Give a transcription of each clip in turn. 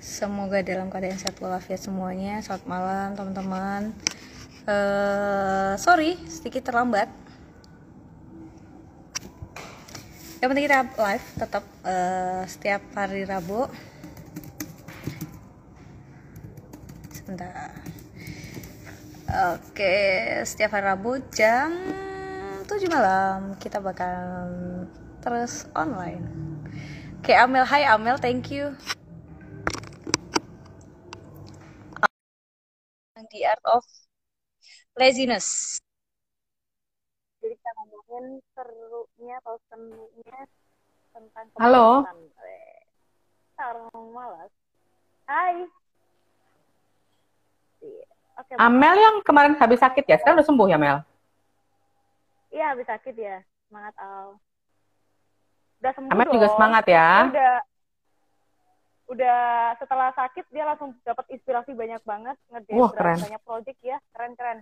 Semoga dalam keadaan sehat walafiat semuanya. Selamat malam teman-teman. Uh, sorry, sedikit terlambat. Yang penting kita live tetap uh, setiap hari Rabu. Sebentar. Oke, setiap hari Rabu jam 7 malam kita bakal terus online. Oke, Amel, hai Amel, thank you. The Art of Laziness. Jadi kita ngomongin serunya atau seninya tentang Halo. Sarung malas. Hai. Iya. Oke. Amel yang kemarin habis sakit ya, sekarang udah sembuh ya Mel? Iya habis sakit ya, semangat Al. Udah sembuh dong. juga semangat ya. Udah, udah setelah sakit dia langsung dapat inspirasi banyak banget ngerjain Wah, keren. banyak project ya, keren keren.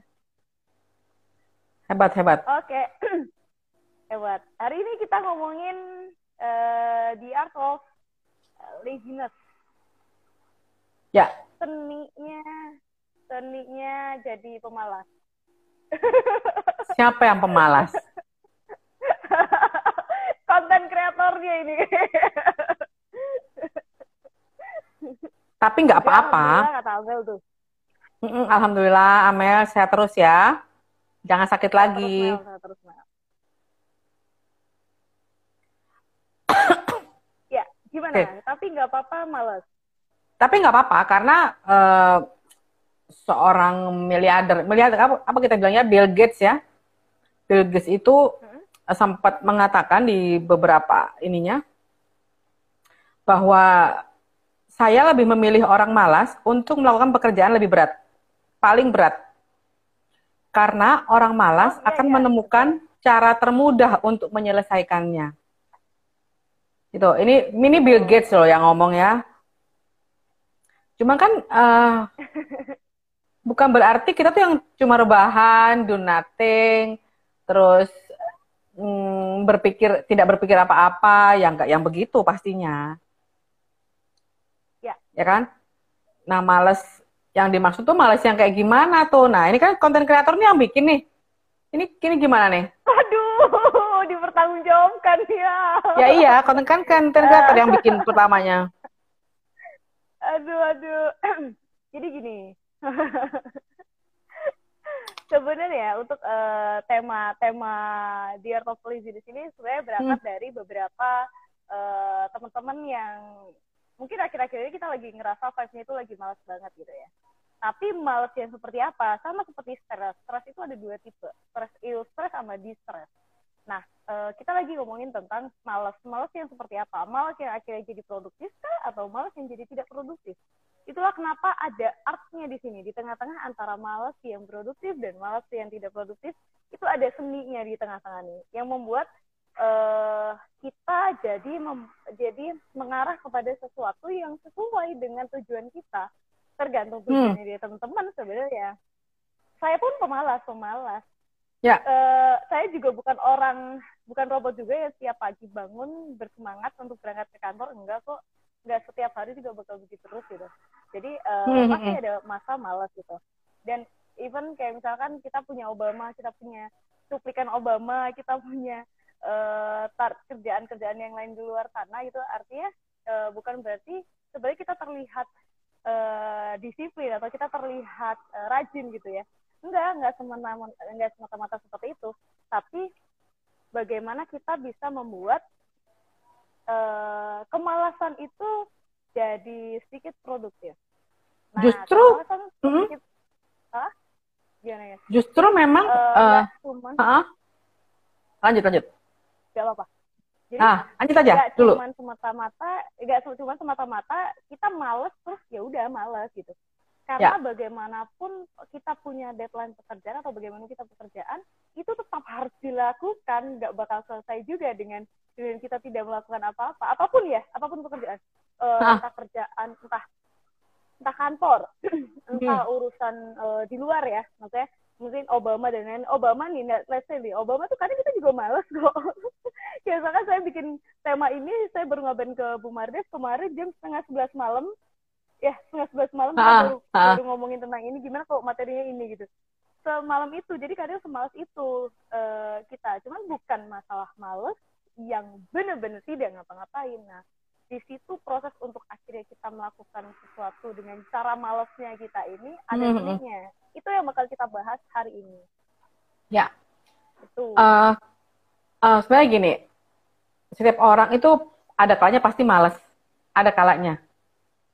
Hebat hebat. Oke, hebat. Hari ini kita ngomongin eh, the art of laziness, Ya, seninya seninya jadi pemalas. siapa yang pemalas? Konten kreatornya ini. Tapi nggak apa-apa. Alhamdulillah Amel Alhamdulillah Amel sehat terus ya. Jangan sakit lagi. Terus, Mel, terus, Mel. ya, gimana? Oke. Tapi nggak apa-apa, males. Tapi nggak apa-apa karena eh, seorang miliarder, miliarder apa, apa kita bilangnya Bill Gates ya. Bill Gates itu sempat mengatakan di beberapa ininya bahwa saya lebih memilih orang malas untuk melakukan pekerjaan lebih berat, paling berat. Karena orang malas Oh, iya, akan iya. menemukan cara termudah untuk menyelesaikannya. Gitu. Ini ini Bill Gates loh yang ngomong ya. Cuma kan eh, bukan berarti kita tuh yang cuma rebahan, do nothing, terus mm, berpikir tidak berpikir apa-apa, yang enggak yang begitu pastinya. Ya. Ya kan? Nah, males yang dimaksud tuh males yang kayak gimana tuh? Nah, ini kan konten kreator nih yang bikin nih. Ini ini gimana nih? Aduh, dipertanggungjawabkan ya. Ya iya, konten kan konten kreator yang bikin pertamanya. Aduh, aduh. Jadi gini. Sebenarnya untuk eh, tema tema di Art of Lazy di sini sebenarnya berangkat dari beberapa eh, teman-teman yang mungkin akhir-akhir ini kita lagi ngerasa vibe-nya itu lagi malas banget gitu ya. Tapi malas yang seperti apa? Sama seperti stres. Stres itu ada dua tipe. Stres eustress sama distress. Nah, eh, kita lagi ngomongin tentang malas. Malas yang seperti apa? Malas yang akhirnya jadi produktif kah? Atau malas yang jadi tidak produktif? Itulah kenapa ada artnya di sini. Di tengah-tengah antara malas yang produktif dan malas yang tidak produktif, itu ada seninya di tengah-tengah nih. Yang membuat eh, kita jadi mem- jadi mengarah kepada sesuatu yang sesuai dengan tujuan kita. Tergantung tujuannya dia teman-teman sebenarnya. Saya pun pemalas, pemalas Ya. eh, saya juga bukan orang bukan robot juga yang setiap pagi bangun bersemangat untuk berangkat ke kantor enggak kok enggak setiap hari juga bakal begitu terus gitu jadi Hmm, pasti hmm. ada masa malas gitu. Dan even kayak misalkan kita punya Obama kita punya cuplikan Obama kita punya tar- kerjaan-kerjaan yang lain di luar sana itu artinya eh, bukan berarti sebenarnya kita terlihat eh, disiplin atau kita terlihat eh, rajin gitu ya. Enggak enggak semata enggak semata-mata seperti itu. Tapi bagaimana kita bisa membuat eh, kemalasan itu jadi sedikit produktif nah Justru, mm, sedikit Hah? gimana ya Justru memang eh, enggak cuman ah, lanjut lanjut. enggak apa-apa jadi Ah, lanjut aja nggak dulu. cuman semata-mata nggak cuma semata-mata kita males terus ya udah males gitu karena Ya. bagaimanapun kita punya deadline pekerjaan atau bagaimana kita pekerjaan itu tetap harus dilakukan nggak bakal selesai juga dengan dengan kita tidak melakukan apa-apa apa pun ya apa pun pekerjaan Ah. entah kerjaan entah entah kantor entah urusan eh, di luar ya maksudnya mungkin Obama dan lain Obama nih let's say nih Obama tuh kadang kita juga males kok. Ya misalkan saya bikin tema ini saya baru ngabarin ke Bu Mardes kemarin jam setengah sebelas malam. Ya setengah sebelas malam Ah, baru, ah. baru ngomongin tentang ini gimana kalau materinya ini gitu. Semalam itu jadi kadang semalas itu eh, kita. Cuman bukan masalah males yang bener-bener tidak ngapa-ngapain. Nah di situ proses untuk akhirnya kita melakukan sesuatu dengan cara malesnya kita ini ada Mhm. ininya itu yang bakal kita bahas hari ini Ya. itu Eh, eh, sebenarnya gini, setiap orang itu ada kalanya pasti malas, ada kalanya.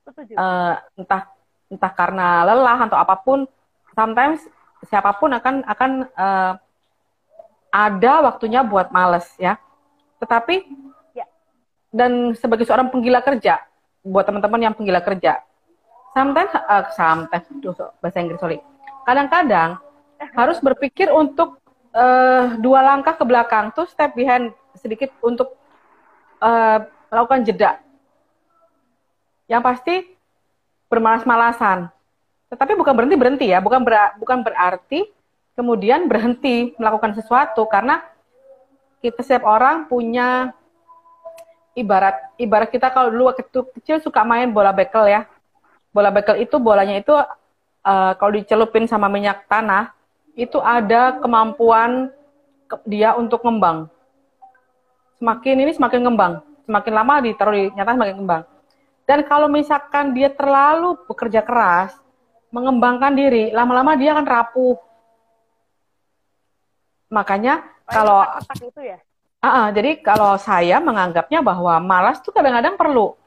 setuju Eh, entah entah karena lelah atau apa pun, sometimes siapa pun akan akan eh, ada waktunya buat males ya. Tetapi. Dan sebagai seorang penggila kerja, buat teman-teman yang penggila kerja, sometimes eh, sometimes so- bahasa Inggris sorry. Kadang-kadang harus berpikir untuk eh, dua langkah ke belakang, tuh step behind sedikit untuk eh, melakukan jeda. Yang pasti bermalas-malasan. Tetapi bukan berhenti berhenti ya, bukan ber- bukan berarti kemudian berhenti melakukan sesuatu karena kita setiap orang punya ibarat ibarat kita kalau dulu waktu kecil suka main bola bekel ya. Bola bekel itu bolanya itu eh, kalau dicelupin sama minyak tanah itu ada kemampuan ke- dia untuk ngembang. Semakin ini semakin ngembang, semakin lama ditaruh di nyata semakin ngembang. Dan kalau misalkan dia terlalu bekerja keras, mengembangkan diri, lama-lama dia akan rapuh. Makanya kalau kotak itu ya Ah, ah, jadi kalau saya menganggapnya bahwa malas tuh kadang-kadang perlu.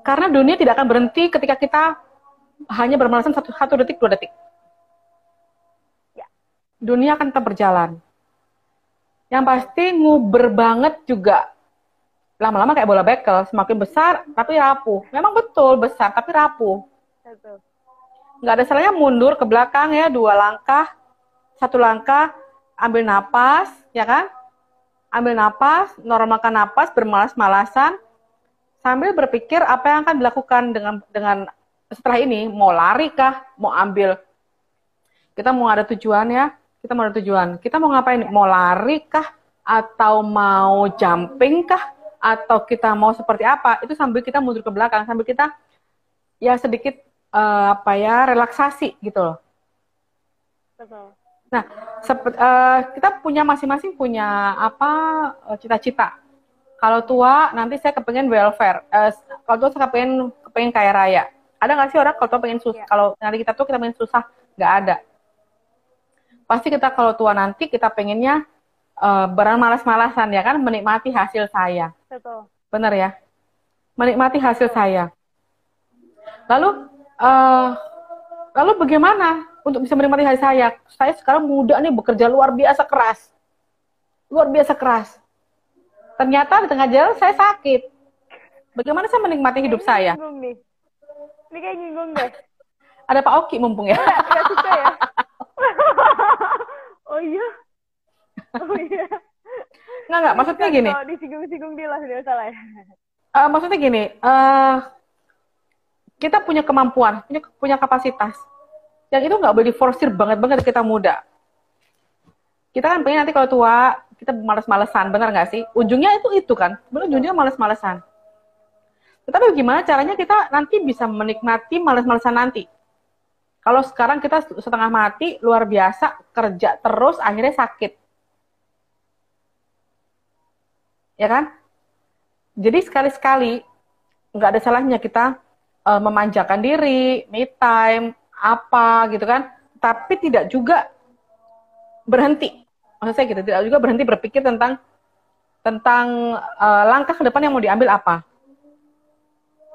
Karena dunia tidak akan berhenti ketika kita hanya bermalasan satu, satu detik, dua detik. Ya. Dunia akan tetap berjalan. Yang pasti nguber banget juga. Lama-lama kayak bola bekel, semakin besar tapi rapuh. Memang betul besar tapi rapuh. Betul. Nggak ada salahnya mundur ke belakang ya, dua langkah, satu langkah, ambil napas, ya kan? Ambil napas, normalkan napas, bermalas-malasan, sambil berpikir apa yang akan dilakukan dengan dengan setelah ini, mau lari kah, mau ambil, kita mau ada tujuan ya, kita mau ada tujuan, kita mau ngapain, mau lari kah, atau mau jumping kah, atau kita mau seperti apa, itu sambil kita mundur ke belakang, sambil kita ya sedikit eh, apa ya relaksasi gitu loh. Betul. Nah, sepet- eh, kita punya masing-masing punya apa eh, cita-cita. Kalau tua nanti saya kepengen welfare. Eh, kalau tua saya kepengen kepengen kaya raya. Ada nggak sih orang kalau tua pengen susah? Iya. Kalau nanti kita tuh kita pengen susah, nggak ada. Pasti kita kalau tua nanti kita pengennya eh, bermalas-malasan ya kan, menikmati hasil saya. Betul. Benar ya? Menikmati hasil saya. Lalu, eh, lalu bagaimana untuk bisa menikmati hasil saya? Saya sekarang muda nih bekerja luar biasa keras. Luar biasa keras. Ternyata di tengah jalan saya sakit. Bagaimana saya menikmati hidup Kayaknya saya? Nyinggung nih. Ini kayak nyinggung deh. Ada Pak Oki mumpung ya. Nggak, nggak suka ya? oh iya? Oh iya. Nggak, nggak. Maksudnya gini. Kalau disinggung-singgung dia lah, tidak salah ya. eh, maksudnya gini. eh, kita punya kemampuan, punya, punya kapasitas. Yang itu nggak boleh diforsir banget-banget kita muda. Kita kan pengen nanti kalau tua, kita males-malesan, benar nggak sih? Ujungnya itu itu kan, sebenarnya ujungnya males-malesan. Tetapi gimana caranya kita nanti bisa menikmati males-malesan nanti? Kalau sekarang kita setengah mati, luar biasa, kerja terus, akhirnya sakit. Ya kan? Jadi sekali-sekali, nggak ada salahnya kita eh, memanjakan diri, me time, apa gitu kan. Tapi tidak juga berhenti. Maksud saya gitu, tidak juga berhenti berpikir tentang tentang eh, langkah ke depan yang mau diambil apa.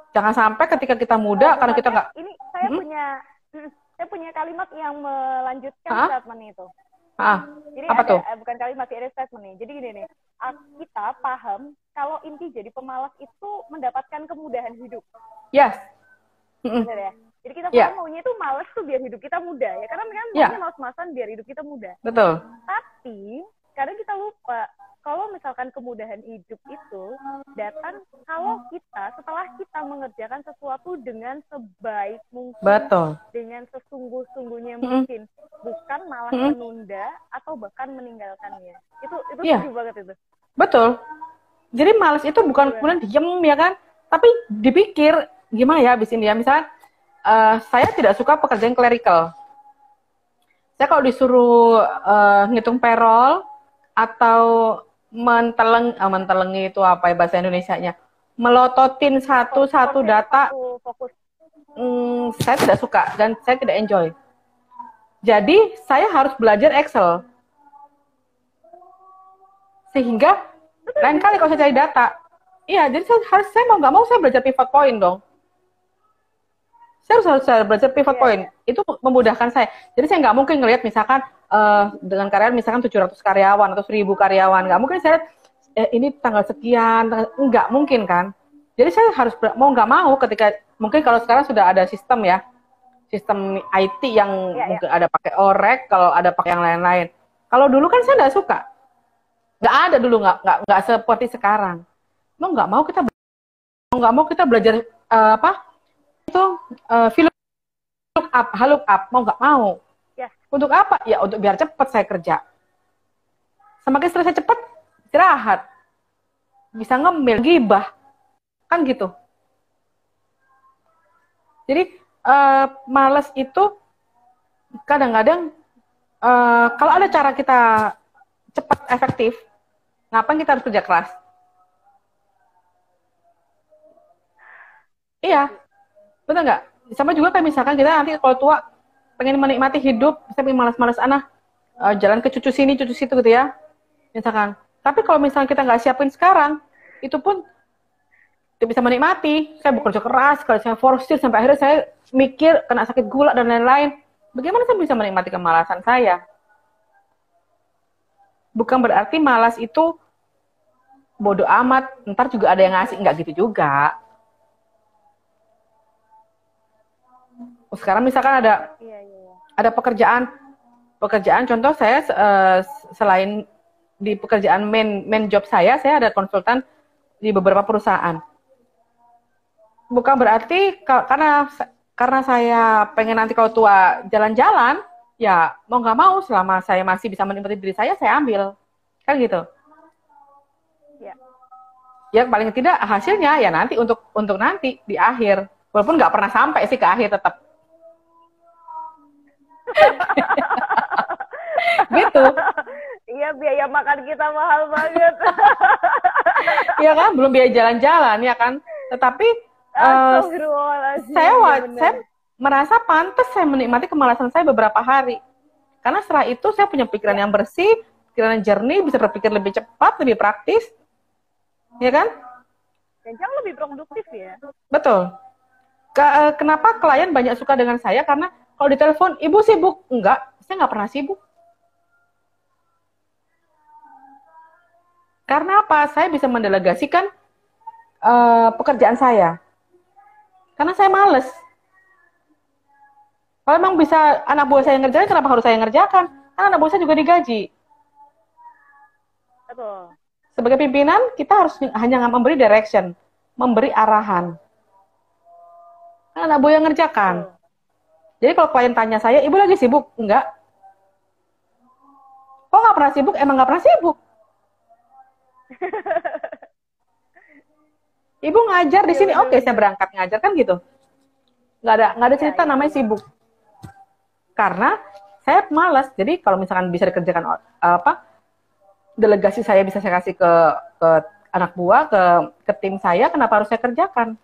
Jangan sampai ketika kita muda, karena kita nggak Ini saya Hmm? punya saya punya kalimat yang melanjutkan Hah? statement itu. ah, Jadi Apa ada, tuh? eh, bukan kalimat sih, ada statement nih. Jadi gini nih, ah, kita paham kalau inti jadi pemalas itu mendapatkan kemudahan hidup, yes. Mm-mm. benar ya? Jadi kita Iya. paham maunya itu malas tuh biar hidup kita muda ya, karena kan maunya malas-malasan biar hidup kita muda. Betul. Tapi kadang kita lupa kalau misalkan kemudahan hidup itu datang kalau kita setelah kita mengerjakan sesuatu dengan sebaik mungkin, Betul. dengan sesungguh-sungguhnya mungkin, bukan malah Mm-mm. menunda atau bahkan meninggalkannya. Itu itu Iya. setuju banget itu. Betul. Jadi males itu bukan Iya. kemudian diem ya kan, tapi dipikir gimana ya abis ini ya. Misalnya eh, saya tidak suka pekerjaan clerical. Saya kalau disuruh eh, ngitung payroll atau menteleng, ah, mentelengi itu apa ya bahasa Indonesia-nya, melototin satu-satu data fokus hmm, saya tidak suka dan saya tidak enjoy. Jadi saya harus belajar Excel. Sehingga lain kali kalau saya cari data, iya jadi saya harus saya mau nggak mau saya belajar pivot point dong. Saya harus harus saya belajar pivot Iya, point. Itu memudahkan saya. Jadi saya nggak mungkin ngelihat misalkan eh, dengan karyawan misalkan 700 karyawan atau 1000 karyawan, nggak mungkin saya lihat, eh, ini tanggal sekian, tanggal, nggak mungkin kan. Jadi saya harus mau nggak mau ketika mungkin kalau sekarang sudah ada sistem ya, sistem IT yang Iya, iya. mungkin ada pakai orek, kalau ada pakai yang lain-lain. Kalau dulu kan saya nggak suka, nggak ada dulu nggak nggak nggak seperti sekarang. Mau nggak mau kita mau nggak mau kita belajar eh, apa itu uh, look up, look up, mau nggak mau. Ya. Untuk apa? Ya untuk biar cepat saya kerja. Semakin selesai cepat, istirahat. Bisa ngemil, gibah. Kan gitu. Jadi eh, males itu kadang-kadang eh, kalau ada cara kita cepat efektif, ngapain kita harus kerja keras? Iya, betul nggak? Sama juga kayak misalkan kita nanti kalau tua pengen menikmati hidup, saya pengen malas-malas anak eh, jalan ke cucu sini, cucu situ gitu ya, misalkan. Tapi kalau misalnya kita nggak siapin sekarang, itu pun tidak bisa menikmati. Saya bekerja keras, kalau saya forsir sampai akhirnya saya mikir kena sakit gula dan lain-lain. Bagaimana saya bisa menikmati kemalasan saya? Bukan berarti malas itu bodoh amat, ntar juga ada yang ngasih, nggak gitu juga. Sekarang misalkan ada Iya, iya, iya. ada pekerjaan pekerjaan contoh saya eh, selain di pekerjaan main main job saya saya ada konsultan di beberapa perusahaan bukan berarti ka- karena karena saya pengen nanti kalau tua jalan-jalan ya mau nggak mau selama saya masih bisa menikmati diri saya saya ambil kan gitu Ya. ya paling tidak hasilnya ya nanti untuk untuk nanti di akhir walaupun nggak pernah sampai sih ke akhir tetap gitu Iya, biaya makan kita mahal banget. Iya kan, belum biaya jalan-jalan ya kan. Tetapi Astagfirullahaladzim. saya Iya, saya merasa pantas saya menikmati kemalasan saya beberapa hari. Karena setelah itu saya punya pikiran yang bersih, pikiran yang jernih, bisa berpikir lebih cepat, lebih praktis. Ya kan? Dan jauh lebih produktif ya. Betul. Ke- eh, kenapa klien banyak suka dengan saya? Karena kalau ditelepon, ibu sibuk? Enggak, saya nggak pernah sibuk. Karena apa? Saya bisa mendelegasikan eh, pekerjaan saya. Karena saya males. Kalau memang bisa anak buah saya ngerjain, kenapa harus saya ngerjakan? Karena anak buah saya juga digaji. Betul. Sebagai pimpinan, kita harus hanya memberi direction, memberi arahan. Kan anak buah yang ngerjakan. Betul. Jadi kalau klien tanya saya, ibu lagi sibuk? Enggak. Kok nggak pernah sibuk? Emang nggak pernah sibuk. Ibu ngajar di Iya, sini, oke saya berangkat ngajar kan gitu. Nggak ada nggak ada Iya, cerita iya. namanya sibuk. Karena saya malas. Jadi kalau misalkan bisa dikerjakan eh, apa delegasi saya bisa saya kasih ke ke anak buah ke ke tim saya, kenapa harus saya kerjakan?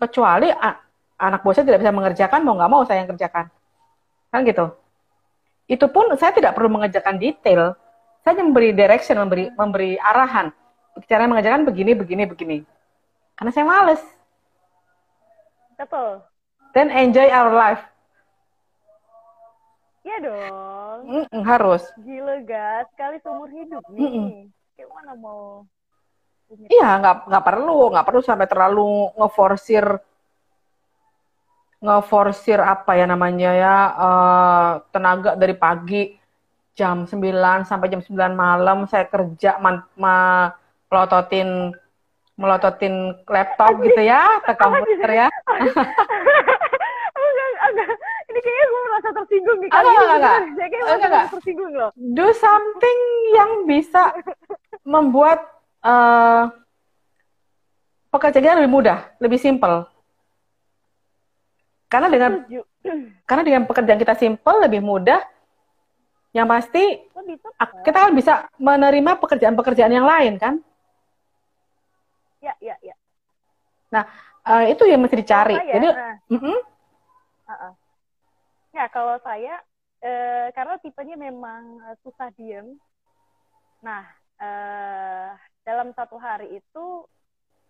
Kecuali a- anak buah saya tidak bisa mengerjakan, mau nggak mau saya yang kerjakan. Kan gitu. Itu pun saya tidak perlu mengerjakan detail. Saya hanya memberi direction, memberi memberi arahan. Cara mengerjakan begini, begini, begini. Karena saya males. Betul. Dan enjoy our life. Iya dong. Mm-mm, harus. Gila gas, sekali seumur hidup nih. Mm-mm. Kayak mana mau Iya, nggak nggak perlu, nggak perlu sampai terlalu ngeforsir ngeforsir apa ya namanya ya eh, tenaga dari pagi jam 9 sampai jam 9 malam saya kerja melototin melototin laptop gitu ya ke komputer ya. ini kayaknya gue merasa tersinggung nih. Enggak, enggak, enggak. Saya kayak merasa Enggak. tersinggung loh. Do something yang bisa membuat uh, pekerjaan lebih mudah, lebih simpel. Karena dengan Setuju. karena dengan pekerjaan kita simpel, lebih mudah, yang pasti ak- kita kan bisa menerima pekerjaan-pekerjaan yang lain kan. Ya, ya, ya. Uh, itu yang mesti dicari. Saya, Jadi, nah, mm-mm, uh-uh. ya kalau saya eh, karena tipenya memang eh, susah diem. Nah, eh, dalam satu hari itu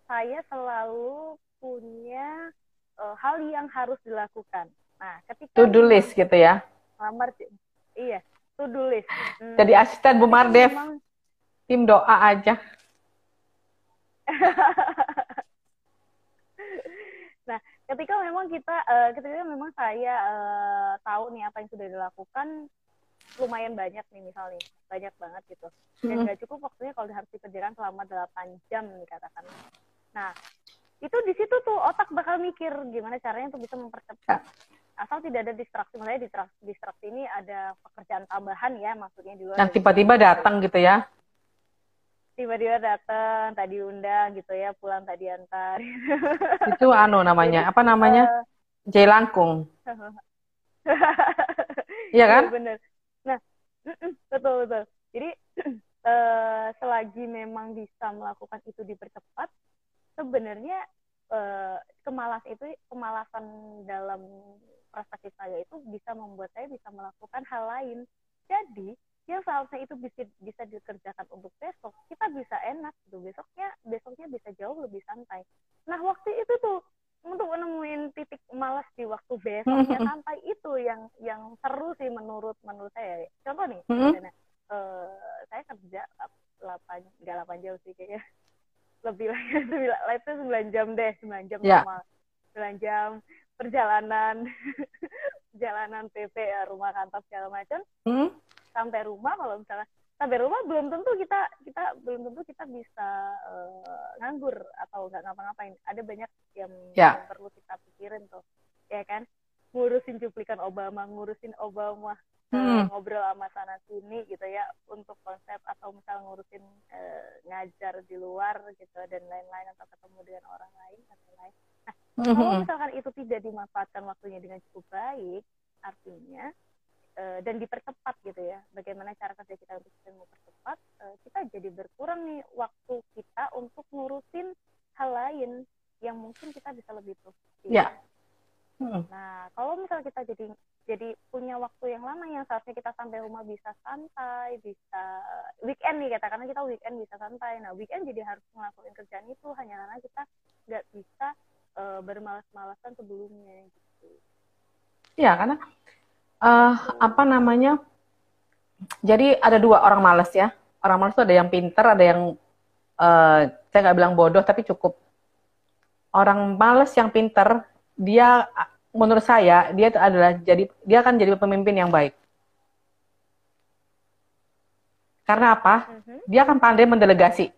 saya selalu punya eh, hal yang harus dilakukan. Nah, ketika to do list gitu ya. lamar, iya, to do list. Hmm, Jadi asisten Bu Mardev, memang- tim doa aja. nah, ketika memang kita, eh, ketika memang saya eh, tahu nih apa yang sudah dilakukan, lumayan banyak nih misalnya, banyak banget gitu. Dan Mm-mm. nggak cukup waktunya kalau harus dikerjakan selama 8 jam nih katakan. Nah, itu di situ tuh otak bakal mikir gimana caranya untuk bisa mempercepat. Asal tidak ada distraksi, makanya distraksi, distraksi ini ada pekerjaan tambahan ya maksudnya luar Yang tiba-tiba datang gitu ya. tiba-tiba datang tadi undang gitu ya pulang tadi antar Itu anu namanya, apa namanya? Jelangkung. Iya kan? bener nah betul betul jadi eh, selagi memang bisa melakukan itu dipercepat sebenarnya eh, kemalas itu kemalasan dalam perspektif saya itu bisa membuat saya bisa melakukan hal lain. Jadi yang seharusnya itu bisa bisa dikerjakan untuk besok kita bisa enak gitu. Besoknya besoknya bisa jauh lebih santai. Nah waktu itu tuh untuk menemuin titik malas di waktu besoknya santai itu yang yang seru sih menurut menurut saya. Contoh nih Mhm. misalnya, eh, saya kerja 8 enggak 8 jam sih kayaknya lebih lagi sembilan itu 9 jam deh 9 jam Ya. normal 9 jam perjalanan perjalanan PP ya, rumah kantor segala macam Hmm? sampai rumah kalau misalnya sampai rumah belum tentu kita kita belum tentu kita bisa eh, nganggur atau nggak ngapa-ngapain ada banyak yang, Ya. yang perlu kita pikirin tuh ya kan ngurusin cuplikan Obama ngurusin Obama Hmm. ngobrol sama sana sini gitu ya untuk konsep atau misal ngurusin eh, ngajar di luar gitu dan lain-lain atau ketemu dengan orang lain dan lain-lain kalau Mhm. misalkan itu tidak dimanfaatkan waktunya dengan cukup baik, artinya eh, dan dipercepat gitu ya. Bagaimana cara kerja kita untuk bisa mempercepat, eh, kita jadi berkurang nih waktu kita untuk ngurusin hal lain yang mungkin kita bisa lebih produktif. Ya. Mhm. Nah, kalau misalnya kita jadi jadi punya waktu yang lama yang seharusnya kita sampai rumah bisa santai, bisa weekend nih katakanlah kita weekend bisa santai. Nah, weekend jadi harus ngelakuin kerjaan itu hanya karena kita nggak bisa eh, bermalas-malasan sebelumnya gitu. Ya, karena eh, apa namanya? Jadi ada dua orang malas ya. Orang malas itu ada yang pinter, ada yang eh, saya nggak bilang bodoh tapi cukup. Orang malas yang pinter, dia menurut saya dia itu adalah jadi dia akan jadi pemimpin yang baik. Karena apa? Mhm. Dia akan pandai mendelegasi.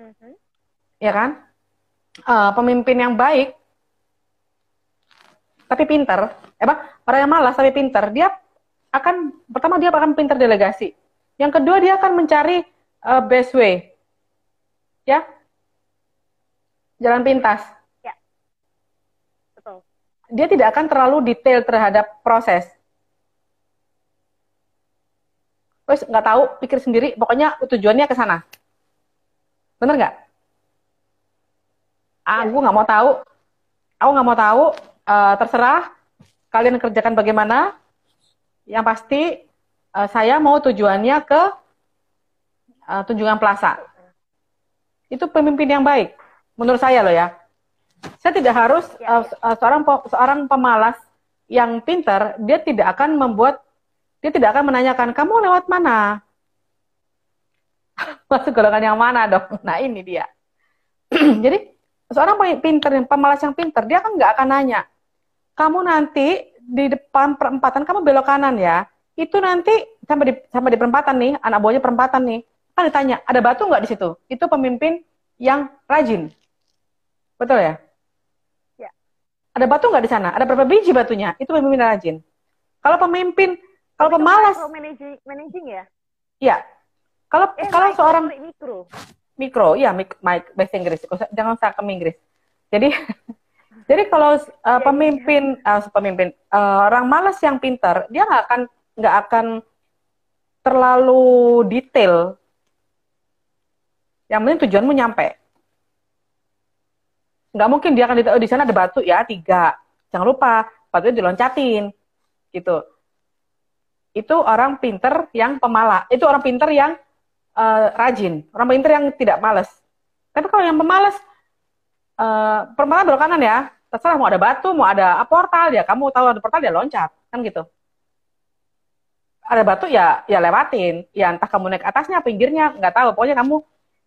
Mhm. ya kan? Eh, pemimpin yang baik, tapi pinter, eh apa? Orang yang malas tapi pinter, dia akan pertama dia akan pinter delegasi. Yang kedua dia akan mencari eh, best way, ya, jalan pintas. Betul. Dia tidak akan terlalu detail terhadap proses. Terus nggak tahu, pikir sendiri, pokoknya tujuannya ke sana. Bener nggak? Aku nggak mau tahu. Aku nggak mau tahu. eh, terserah kalian kerjakan bagaimana. Yang pasti eh, saya mau tujuannya ke eh, Tunjungan Plaza. Itu pemimpin yang baik, menurut saya loh ya. Saya tidak harus Ya, eh, eh, seorang seorang pemalas yang pintar, dia tidak akan membuat, dia tidak akan menanyakan kamu lewat mana, masuk golongan yang mana dong. Nah ini dia. Jadi seorang pinter, pemalas yang pinter, dia kan nggak akan nanya, kamu nanti di depan perempatan kamu belok kanan ya. Itu nanti sampai di sampai di perempatan nih, anak buahnya perempatan nih, kan ditanya, ada batu nggak di situ? Itu pemimpin yang rajin. Betul ya? Ya. Ada batu nggak di sana? Ada berapa biji batunya? Itu pemimpin rajin. Kalau pemimpin, kalau pemalas, managing, managing ya? Iya. Kalau eh, kalau seorang mikro. Mikro, ya mik, mik bahasa Inggris. Jangan salah ke Inggris. Jadi jadi kalau uh, pemimpin uh, pemimpin uh, orang malas yang pintar, dia nggak akan nggak akan terlalu detail. Yang penting tujuanmu nyampe. Nggak mungkin dia akan detail, oh, di sana ada batu ya tiga. Jangan lupa batunya diloncatin, gitu. Itu orang pinter yang pemalas. Itu orang pinter yang uh, rajin. Orang pinter yang tidak males. Tapi kalau yang pemalas, uh, permalas belok kanan ya. Terserah mau ada batu, mau ada portal ya. Kamu tahu ada portal dia loncat, kan gitu ada batu ya ya lewatin ya entah kamu naik atasnya pinggirnya nggak tahu pokoknya kamu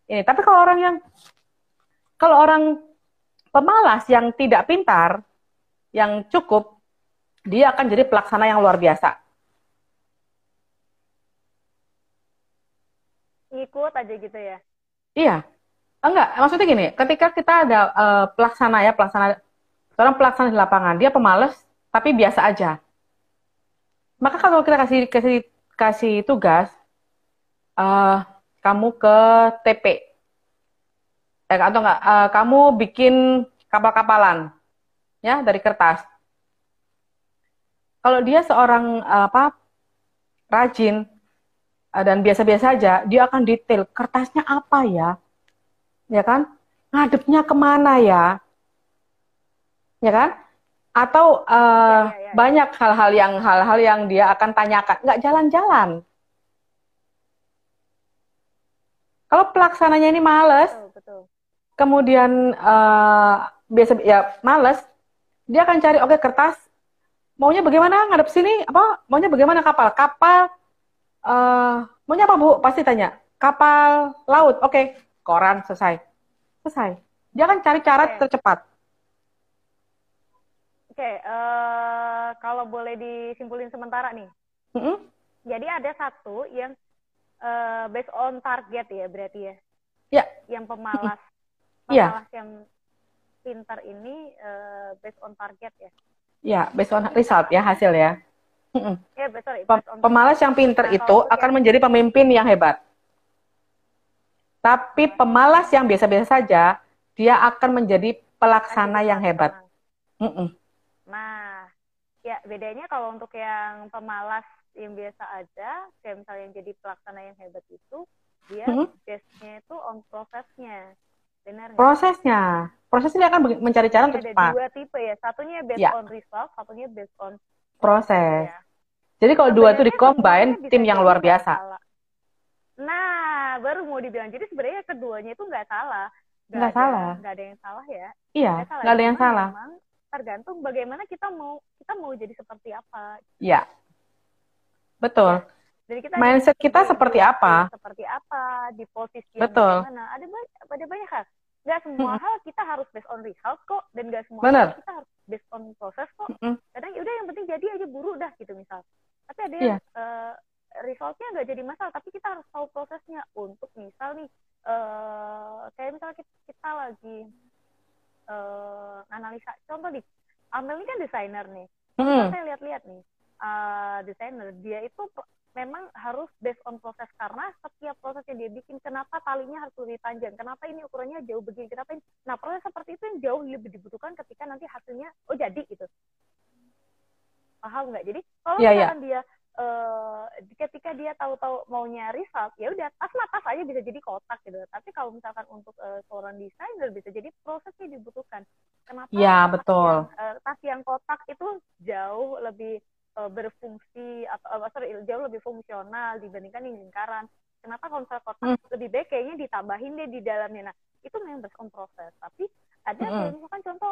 ini tapi kalau orang yang kalau orang pemalas yang tidak pintar yang cukup dia akan jadi pelaksana yang luar biasa. Ikut aja gitu ya? Iya. Enggak maksudnya gini ketika kita ada uh, pelaksana ya pelaksana seorang pelaksana di lapangan dia pemalas tapi biasa aja. Maka kalau kita kasih kasih kasih tugas uh, kamu ke TP eh, atau enggak uh, kamu bikin kapal-kapalan ya dari kertas. Kalau dia seorang uh, apa rajin uh, dan biasa-biasa aja dia akan detail kertasnya apa ya ya kan? Ngadepnya ke mana ya ya kan? Atau uh, ya, ya, ya. banyak hal-hal yang hal-hal yang dia akan tanyakan. Nggak jalan-jalan. Kalau pelaksananya ini males betul, betul. Kemudian uh, biasa ya males dia akan cari oke okay, kertas maunya bagaimana ngadep sini apa maunya bagaimana kapal kapal uh, maunya apa bu pasti tanya kapal laut oke okay. koran selesai selesai dia akan cari cara okay. tercepat Oke, okay, uh, eh, kalau boleh disimpulin sementara nih. Mm -hmm. Jadi ada satu yang uh, based on target ya berarti ya. Iya. Yeah. Yang pemalas. Iya. Yeah. yang pintar ini uh, based on target ya. Iya, yeah, based on result ya hasil ya. Mm Ya, betul. Pemalas yang pintar nah, itu akan ya. menjadi pemimpin yang hebat. Tapi pemalas yang biasa-biasa saja, dia akan menjadi pelaksana yang hebat. Mm -mm. Nah, ya bedanya kalau untuk yang pemalas yang biasa aja, kayak misalnya yang jadi pelaksana yang hebat itu, dia hmm? base-nya itu on prosesnya. Benar Prosesnya. Prosesnya akan mencari cara untuk cepat. Ada dua tipe ya. Satunya based ya. on result, satunya based on proses. Ya. Jadi kalau dua itu dikombin, tim yang luar biasa. Salah. Nah, baru mau dibilang. Jadi sebenarnya keduanya itu nggak salah. Nggak salah. Nggak ada yang salah ya. Iya, nggak ada yang salah. Memang tergantung bagaimana kita mau kita mau jadi seperti apa. Iya. Betul. Ya. Jadi kita mindset kita seperti apa? Seperti apa di posisi Betul. mana? Ada banyak ada banyak hal. Gak semua hmm. hal kita harus based on result kok dan gak semua Bener. hal kita harus based on proses kok. Hmm. Kadang ya udah yang penting jadi aja buru dah gitu misal. Tapi ada yang yeah. Iya. uh, resultnya nggak jadi masalah tapi kita harus tahu prosesnya untuk misal nih uh, kayak misalnya kita, kita lagi uh, analisa contoh di Amel ini kan desainer nih hmm. saya lihat-lihat nih uh, desainer dia itu memang harus based on proses karena setiap proses yang dia bikin kenapa talinya harus lebih panjang? Kenapa ini ukurannya jauh begini? Kenapa ini? Nah proses seperti itu yang jauh lebih dibutuhkan ketika nanti hasilnya oh jadi gitu. Paham nggak? Jadi kalau yeah, iya. misalkan yeah. dia uh, ketika dia tahu-tahu maunya result ya udah tas mah tas aja bisa jadi kotak gitu. Tapi kalau misalkan untuk uh, seorang desainer bisa jadi prosesnya dibutuhkan. Kenapa ya betul. yang, uh, tas yang kotak itu jauh lebih uh, berfungsi atau uh, sorry jauh lebih fungsional dibandingkan yang lingkaran. Kenapa kalau misalnya kotak hmm. lebih baik kayaknya ditambahin deh di dalamnya. Nah itu memang based on proses. Tapi ada mm -hmm. misalkan contoh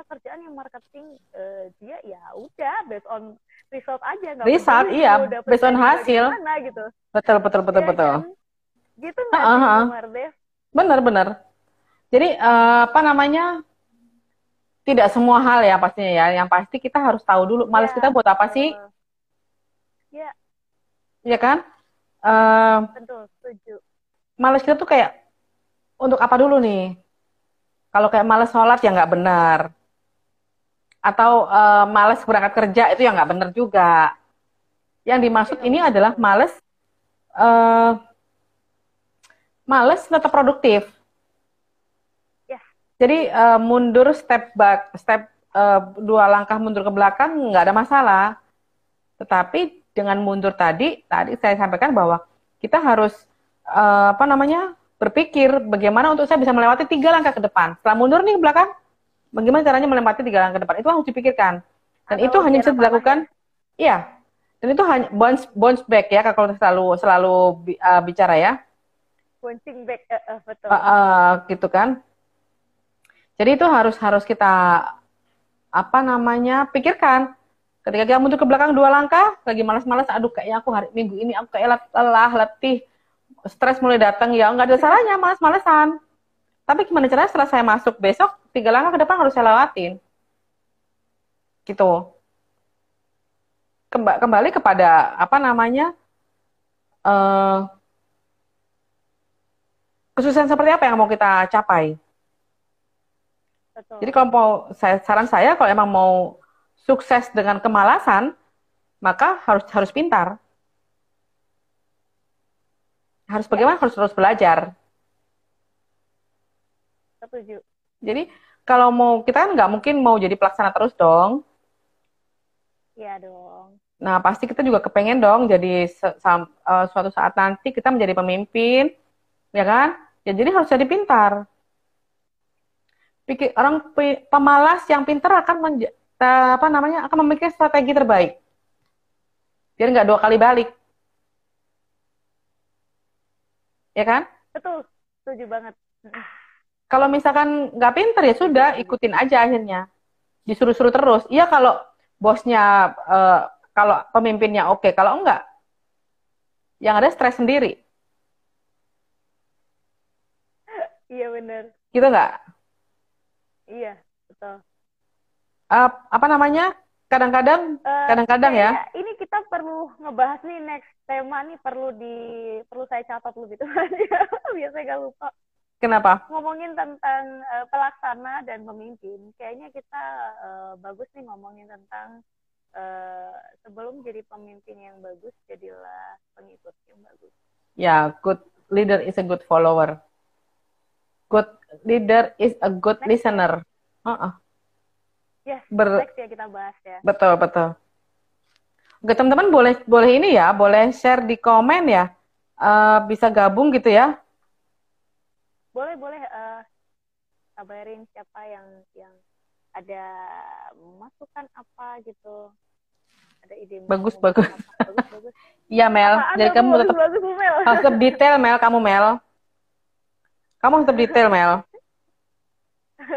pekerjaan yang marketing uh, dia ya udah based on result aja nggak result iya. based on hasil. gimana, gitu. Betul betul betul ya, betul. kan? gitu nggak uh -huh. benar benar. Jadi uh, apa namanya tidak semua hal ya pastinya ya. Yang pasti kita harus tahu dulu malas Ya, kita buat apa sih, betul. Ya, ya kan? Eh, betul, setuju. malas kita tuh kayak untuk apa dulu nih? Kalau kayak malas sholat ya nggak benar. Atau eh, malas berangkat kerja itu ya nggak benar juga. Yang dimaksud ini adalah malas eh malas tetap produktif. Jadi eh, mundur step back, step eh, dua langkah mundur ke belakang nggak ada masalah. Tetapi dengan mundur tadi, tadi saya sampaikan bahwa kita harus eh, apa namanya berpikir bagaimana untuk saya bisa melewati tiga langkah ke depan. Setelah mundur nih ke belakang, bagaimana caranya melewati tiga langkah ke depan? Itu harus dipikirkan. Dan Atau itu hanya bisa dilakukan, iya. Dan itu hanya bounce bounce back ya kalau selalu selalu eh, bicara ya. Bouncing back, eh, eh, betul. Eh, eh, gitu kan. Jadi itu harus harus kita apa namanya pikirkan. Ketika kita mundur ke belakang dua langkah, lagi malas-malas, aduh kayaknya aku hari minggu ini aku kayak lelah, letih, stres mulai datang, ya nggak ada salahnya malas-malesan. Tapi gimana caranya setelah saya masuk besok, tiga langkah ke depan harus saya lewatin. Gitu. Kemba- kembali kepada apa namanya eh kesusahan seperti apa yang mau kita capai. Betul. Jadi kalau mau saya saran saya kalau emang mau sukses dengan kemalasan, maka harus harus pintar. Harus bagaimana? Harus terus belajar. Setuju. Jadi kalau mau kita kan nggak mungkin mau jadi pelaksana terus dong. Iya dong. Nah pasti kita juga kepengen dong jadi eh, suatu saat nanti kita menjadi pemimpin, ya kan? Ya jadi harus jadi pintar. Pikir orang pemalas yang pintar akan menja- eh, apa namanya akan memikirkan strategi terbaik. Biar nggak dua kali balik, ya kan? Betul, setuju banget. Kalau misalkan nggak pinter ya sudah ikutin aja akhirnya. Disuruh-suruh terus. Iya kalau bosnya eh, kalau pemimpinnya oke, kalau enggak yang ada stres sendiri. Iya bener. Gitu nggak? Iya, betul. Eh, apa namanya? Kadang-kadang Eh, kadang-kadang ya. kayaknya Ini kita perlu ngebahas nih next tema nih perlu di perlu saya catat lebih tuh. Biasanya gak lupa. Kenapa? Ngomongin tentang eh, pelaksana dan pemimpin, kayaknya kita eh, bagus nih ngomongin tentang eh, sebelum jadi pemimpin yang bagus, jadilah pengikut yang bagus. Ya, good leader is a good follower. Good leader is a good Next. listener. Heeh. Yes, Ber- next ya kita bahas ya. Betul, betul. Oke, teman-teman boleh boleh ini ya, boleh share di komen ya. Eh, bisa gabung gitu ya. Boleh, boleh eh, kabarin siapa yang yang ada masukan apa gitu. Ada ide Bagus, bagus. apa. Bagus, bagus. Iya, Mel. Apaan Jadi kamu tetap bagus, Mel. harus detail, Mel. Kamu, Mel. Kamu tetap detail, Mel.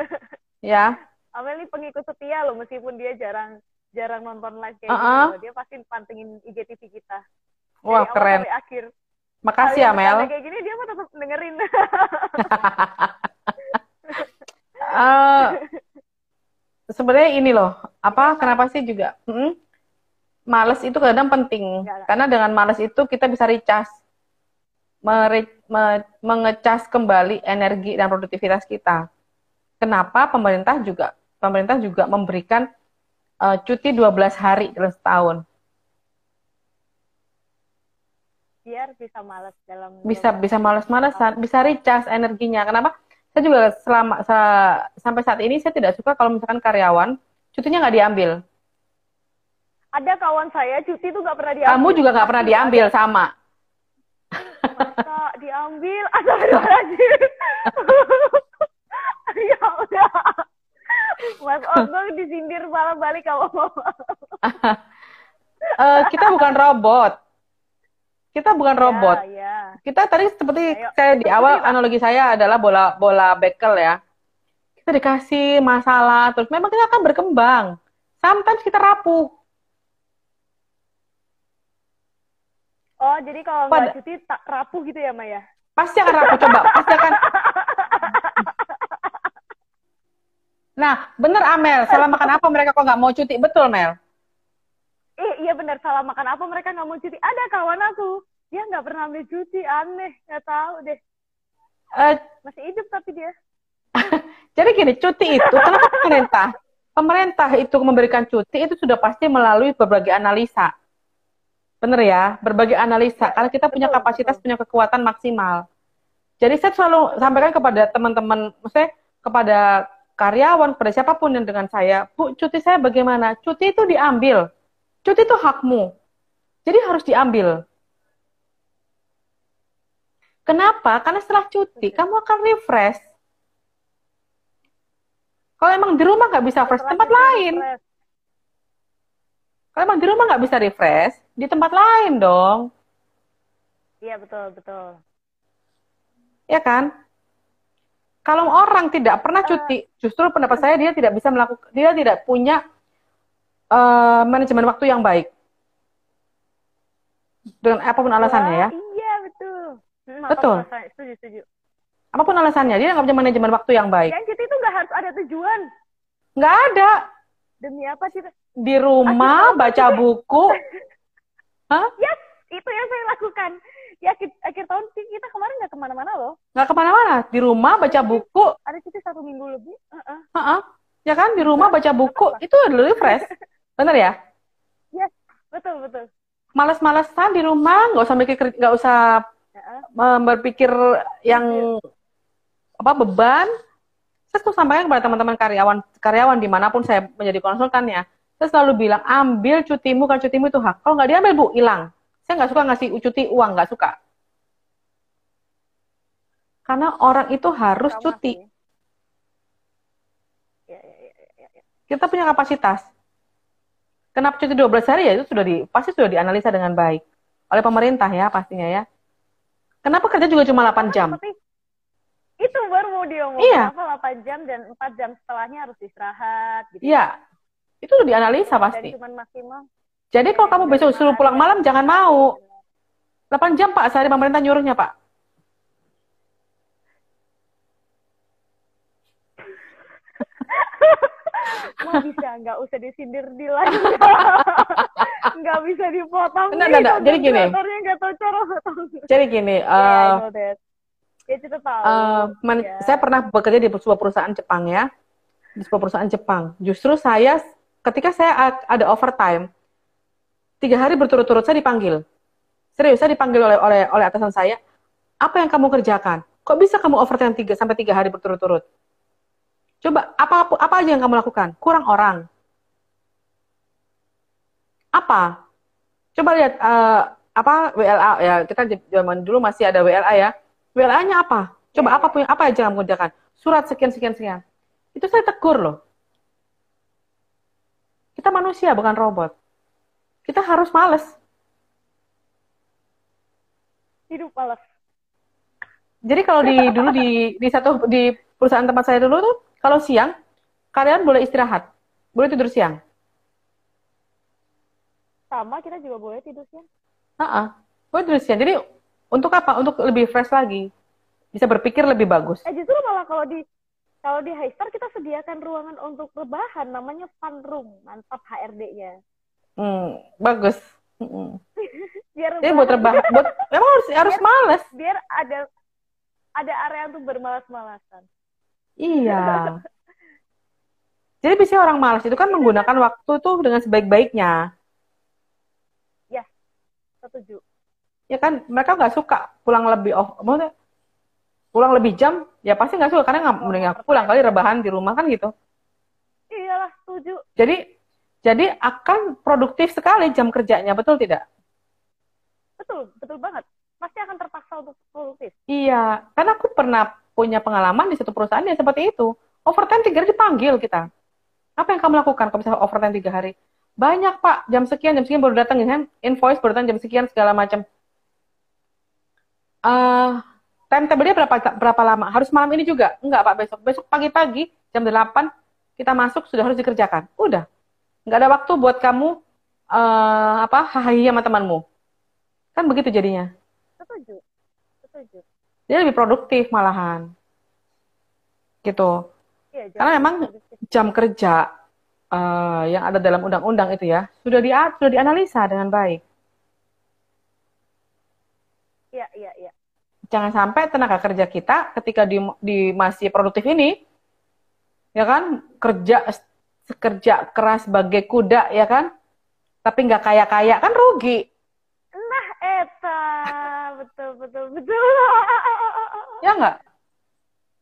Ya. Amel ini pengikut setia loh meskipun dia jarang jarang nonton live kayak Uh-uh. gitu. Dia pasti pantengin IGTV kita. Wah, Dari awal keren. sampai akhir. Makasih ya, Mel. kayak gini dia mah tetap dengerin. Eh, sebenarnya ini loh, apa kenapa sih juga mm, males itu kadang penting Enggak, enggak. karena dengan males itu kita bisa recharge mere- me- mengecas kembali energi dan produktivitas kita. Kenapa pemerintah juga pemerintah juga memberikan eh, cuti 12 hari dalam setahun. Biar bisa malas dalam Bisa bisa males-malesan, bisa recharge energinya. Kenapa? Saya juga selama sa- sampai saat ini saya tidak suka kalau misalkan karyawan cutinya nggak diambil. Ada kawan saya cuti tuh nggak pernah diambil. Kamu juga nggak pernah diambil sama. Masa diambil? Astagfirullahaladzim. ya udah. Mas Ogong disindir malah balik kalau mau. Eh, kita bukan robot. Kita bukan robot. Ya, ya. Kita tadi seperti Ayo. saya di awal analogi saya adalah bola bola bekel ya. Kita dikasih masalah terus memang kita akan berkembang. Sometimes kita rapuh. Oh, jadi kalau Pada- nggak cuti tak rapuh gitu ya, Maya? Pasti akan rapuh coba. Pasti akan Nah, bener Amel, salah makan apa mereka kok nggak mau cuti? Betul, Mel. Eh, iya bener, salah makan apa mereka nggak mau cuti? Ada kawan aku, dia nggak pernah ambil cuti, aneh, nggak tahu deh. Uh, Masih hidup tapi dia. Jadi gini, cuti itu, kenapa pemerintah? Pemerintah itu memberikan cuti itu sudah pasti melalui berbagai analisa. Bener ya, berbagai analisa. Karena kita punya kapasitas, punya kekuatan maksimal. Jadi saya selalu sampaikan kepada teman-teman, maksudnya kepada karyawan, kepada siapa pun yang dengan saya, Bu, cuti saya bagaimana? Cuti itu diambil. Cuti itu hakmu. Jadi harus diambil. Kenapa? Karena setelah cuti, kamu akan refresh. Kalau emang di rumah nggak bisa fresh, tempat lain. Kalau emang di rumah nggak bisa refresh, di tempat lain dong. Iya, betul, betul. Ya kan? Kalau orang tidak pernah eh. cuti, justru pendapat saya dia tidak bisa melakukan, dia tidak punya uh, manajemen waktu yang baik. Dengan apa pun alasannya ya. Iya betul. Hmm, betul. Setuju, setuju. Apa pun alasannya, dia nggak punya manajemen waktu yang baik. Yang cuti itu nggak harus ada tujuan. Nggak ada. Demi apa sih? Di rumah baca buku. Hah? Yes, itu yang saya lakukan. Ya akhir, akhir tahun sih kita kemarin nggak ke mana-mana loh. Nggak ke mana-mana di rumah baca buku. Ada cuti satu minggu lebih uh -uh. Uh -uh. ya kan di rumah baca buku. Itu lebih fresh. Bener ya? Yes betul betul. Malas-malasan di rumah nggak usah mikir nggak usah uh -uh. berpikir yang apa beban. Saya tuh sampaikan kepada teman-teman karyawan karyawan di mana pun saya menjadi konsultannya saya selalu bilang ambil cutimu kan cutimu itu hak kalau nggak diambil bu hilang saya nggak suka ngasih cuti uang, nggak suka. Karena orang itu harus Sama cuti. Ya, ya, ya, Kita punya kapasitas. Kenapa cuti 12 hari ya itu sudah di pasti sudah dianalisa dengan baik oleh pemerintah ya pastinya ya. Kenapa kerja juga cuma 8 jam? itu baru mau diomongin. Iya. Kenapa 8 jam dan 4 jam setelahnya harus istirahat gitu. Iya. Itu udah dianalisa pasti. Dan cuma maksimal jadi kalau kamu besok suruh pulang malam, jangan mau. 8 jam, Pak, sehari pemerintah nyuruhnya, Pak. Mau bisa, nggak usah disindir di lain. nggak bisa dipotong. Enggak, enggak, enggak. Jadi gini. Nggak tahu cara Jadi gini. Uh, ya, kita tahu. Uh, man, yeah. Saya pernah bekerja di sebuah perusahaan Jepang ya. Di sebuah perusahaan Jepang. Justru saya, ketika saya ada overtime, tiga hari berturut-turut saya dipanggil. Serius, saya dipanggil oleh oleh oleh atasan saya. Apa yang kamu kerjakan? Kok bisa kamu overtime tiga sampai tiga hari berturut-turut? Coba apa apa aja yang kamu lakukan? Kurang orang. Apa? Coba lihat uh, apa WLA ya kita zaman dulu masih ada WLA ya. WLA-nya apa? Coba apa punya apa aja kamu kerjakan? Surat sekian sekian sekian. Itu saya tegur loh. Kita manusia bukan robot kita harus males. Hidup males. Jadi kalau di dulu di di satu di perusahaan tempat saya dulu tuh kalau siang karyawan boleh istirahat, boleh tidur siang. Sama kita juga boleh tidur siang. Ah, uh -uh. boleh tidur siang. Jadi untuk apa? Untuk lebih fresh lagi, bisa berpikir lebih bagus. Eh justru malah kalau di kalau di High Star kita sediakan ruangan untuk rebahan namanya fun room, mantap HRD-nya. Hmm, bagus. Hmm. Biar Jadi buat rebah, buat emang harus biar, harus males. Biar ada ada area untuk bermalas-malasan. Iya. Jadi biasanya orang malas itu kan menggunakan waktu tuh dengan sebaik-baiknya. Ya, setuju. Ya kan, mereka nggak suka pulang lebih off, maksudnya pulang lebih jam, ya pasti nggak suka karena nggak mending pulang kali rebahan di rumah kan gitu. Iyalah, setuju. Jadi jadi akan produktif sekali jam kerjanya, betul tidak? Betul, betul banget. Pasti akan terpaksa untuk produktif. Iya, karena aku pernah punya pengalaman di satu perusahaan yang seperti itu. Overtime tiga hari dipanggil kita. Apa yang kamu lakukan kalau misalnya overtime tiga hari? Banyak pak, jam sekian, jam sekian baru datang, kan? invoice baru datang jam sekian segala macam. Uh, timetable-nya berapa berapa lama? Harus malam ini juga? Enggak pak, besok. Besok pagi-pagi jam 8 kita masuk sudah harus dikerjakan. Udah, nggak ada waktu buat kamu uh, apa hahaha sama temanmu kan begitu jadinya setuju setuju dia lebih produktif malahan gitu Iya, jauh Karena memang jam kerja eh, yang ada dalam undang-undang itu ya sudah di sudah dianalisa dengan baik. Iya, iya. Jangan sampai tenaga kerja kita ketika di, di masih produktif ini, ya kan, kerja kerja keras sebagai kuda, ya kan, tapi nggak kaya-kaya kan rugi, Nah, eta, betul, betul, betul. ya nggak?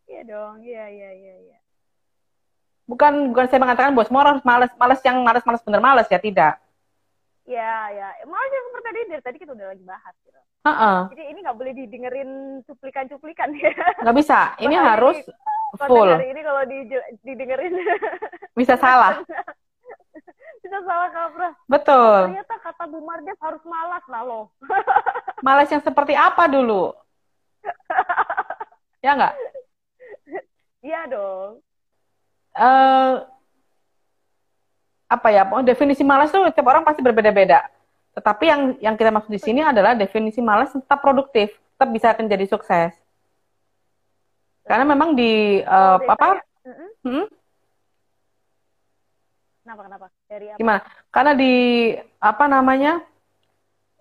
Iya dong, iya, iya, iya, iya. Bukan bukan saya mengatakan bahwa semua harus malas, malas yang malas-malas bener malas ya tidak. Iya, iya. Malah yang seperti tadi, dari tadi kita udah lagi bahas gitu. Heeh, Jadi ini nggak boleh didengerin cuplikan-cuplikan ya. nggak bisa. Ini Makanya harus Konten full. hari ini kalau di, didengerin Bisa salah. bisa salah kaprah. Betul. Ternyata kata Bu Mardes harus malas lah loh. Malas yang seperti apa dulu? Ya nggak? Iya dong. eh apa ya? Definisi malas tuh tiap orang pasti berbeda-beda. Tetapi yang yang kita maksud di sini adalah definisi malas tetap produktif, tetap bisa menjadi sukses. Karena memang di dari apa? saya- Mm-mm. Hmm? Kenapa kenapa? Dari apa? Gimana? Karena di apa namanya?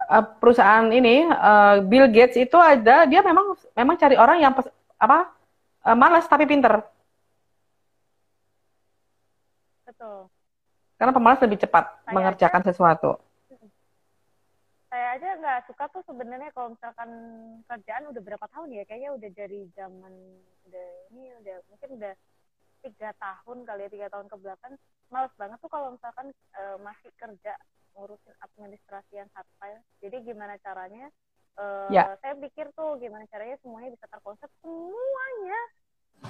eh, perusahaan ini eh, Bill Gates itu ada dia memang memang cari orang yang pes- apa? eh, malas tapi pinter. Betul. Karena pemalas lebih cepat Saya mengerjakan sesuatu. Saya aja nggak suka tuh sebenarnya kalau misalkan kerjaan udah berapa tahun ya? Kayaknya udah dari zaman udah ini udah mungkin udah tiga tahun kali ya tiga tahun ke belakang males banget tuh kalau misalkan eh, masih kerja ngurusin administrasi yang hardfile jadi gimana caranya eh, Ya. saya pikir tuh gimana caranya semuanya bisa terkonsep semuanya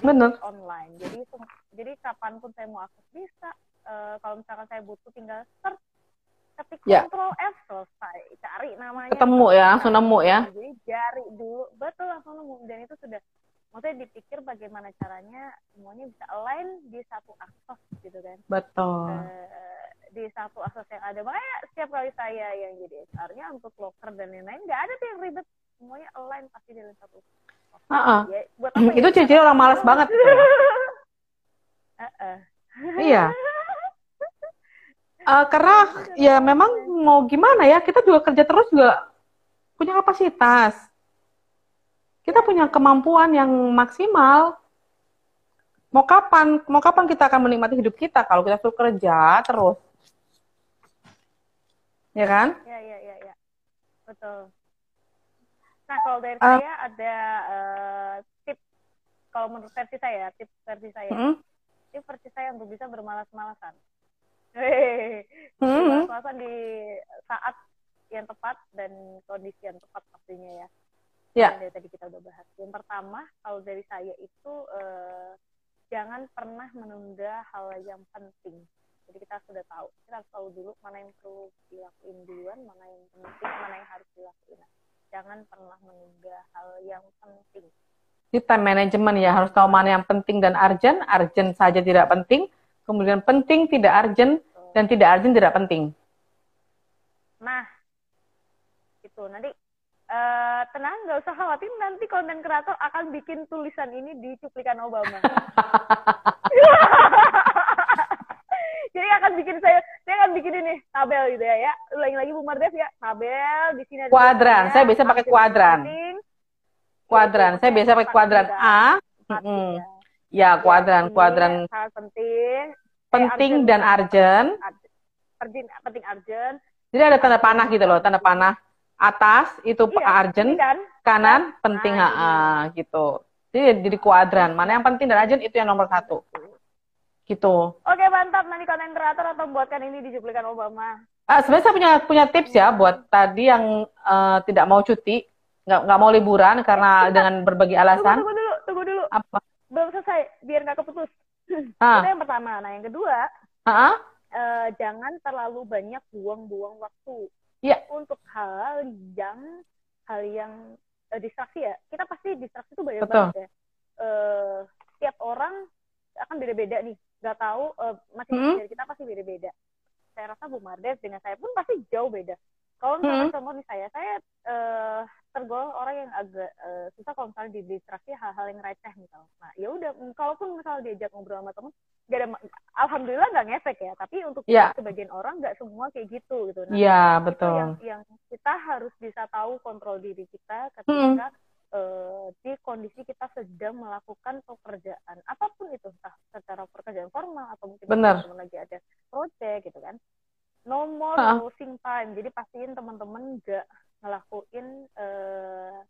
Bener. online jadi jadi kapan pun saya mau akses bisa Eh, kalau misalkan saya butuh tinggal search ketik Ya. Ctrl F selesai cari namanya Ketemu ya, langsung nemu ya. jadi cari dulu betul langsung nemu dan itu sudah maksudnya dipikir bagaimana caranya semuanya bisa align di satu akses gitu kan Betul. Eh, di satu akses yang ada makanya setiap kali saya yang jadi HR-nya untuk locker dan lain-lain nggak ada tuh yang ribet semuanya align pasti di dalam satu Heeh. ya, buat apa ya? Itu ciri-ciri orang malas banget. gitu. Heeh. Iya. Eh, karena ya memang mau gimana ya, kita juga kerja terus juga punya kapasitas. Kita punya kemampuan yang maksimal. Mau kapan, mau kapan kita akan menikmati hidup kita kalau kita suruh kerja terus? Ya kan? ya ya ya ya betul nah kalau dari Ah. saya ada eh, tips kalau menurut versi saya tips versi saya Mm-mm. tips versi saya untuk bisa bermalas-malasan Hehehe. Mm-mm. bermalas-malasan di saat yang tepat dan kondisi yang tepat pastinya ya. Ya. yang dari tadi kita udah bahas. Yang pertama kalau dari saya itu eh, jangan pernah menunda hal yang penting. Jadi kita sudah tahu. Kita harus tahu dulu mana yang perlu dilakuin duluan mana yang penting mana yang harus dilakuin. Jangan pernah menunda hal yang penting. Di time management ya harus tahu mana yang penting dan urgent, urgent saja tidak penting, kemudian penting tidak urgent dan tidak urgent tidak penting. nah itu nanti eh, tenang nggak usah khawatir nanti konten kreator akan bikin tulisan ini di cuplikan Obama jadi akan bikin saya saya akan bikin ini tabel gitu ya ya ulangi lagi Bu Mardev ya tabel di sini ada Kuadran. Saya biasa pakai kuadran. Kuadran, saya biasa pakai kuadran A. empat, Mm-mm. Ya, kuadran, Ini kuadran sangat penting Eh, penting urgent, dan urgent. penting penting urgent Jadi ada tanda panah gitu loh, tanda panah atas itu Iya, urgent, ini kan kanan penting Nah, ha gitu. Jadi jadi kuadran, mana yang penting dan urgent itu yang nomor satu. Gitu. Oke mantap nanti konten kreator atau buatkan ini di cuplikan Obama. Ah, sebenarnya saya punya punya tips ya buat tadi yang eh, tidak mau cuti, nggak nggak mau liburan karena dengan berbagai Tunggu, alasan. tunggu dulu, tunggu dulu. Apa? Belum selesai, biar nggak keputus. Ah, Itu yang pertama. Nah yang kedua, ah, eh, jangan terlalu banyak buang-buang waktu Iya. untuk hal yang hal yang eh, distraksi ya. Kita pasti distraksi itu banyak Betul. banget ya. Eh, tiap orang akan beda-beda nih. Gak tahu eh, masing-masing Hmm. dari kita pasti beda-beda. Saya rasa Bu Mardes dengan saya pun pasti jauh beda. Kalau misalnya hmm. contoh nih saya saya uh, tergolong orang yang agak uh, susah kalau misalnya didistraksi hal-hal yang receh misalnya nah ya udah kalaupun misalnya diajak ngobrol sama temen gak ada alhamdulillah nggak ngefek ya tapi untuk yeah. sebagian orang nggak semua kayak gitu gitu nah yeah, betul yang yang kita harus bisa tahu kontrol diri kita ketika hmm. uh, di kondisi kita sedang melakukan pekerjaan apa pun itu entah secara pekerjaan formal atau mungkin Bener. lagi ada project gitu kan no more huh? losing time jadi pastiin teman-teman nggak ngelakuin uh,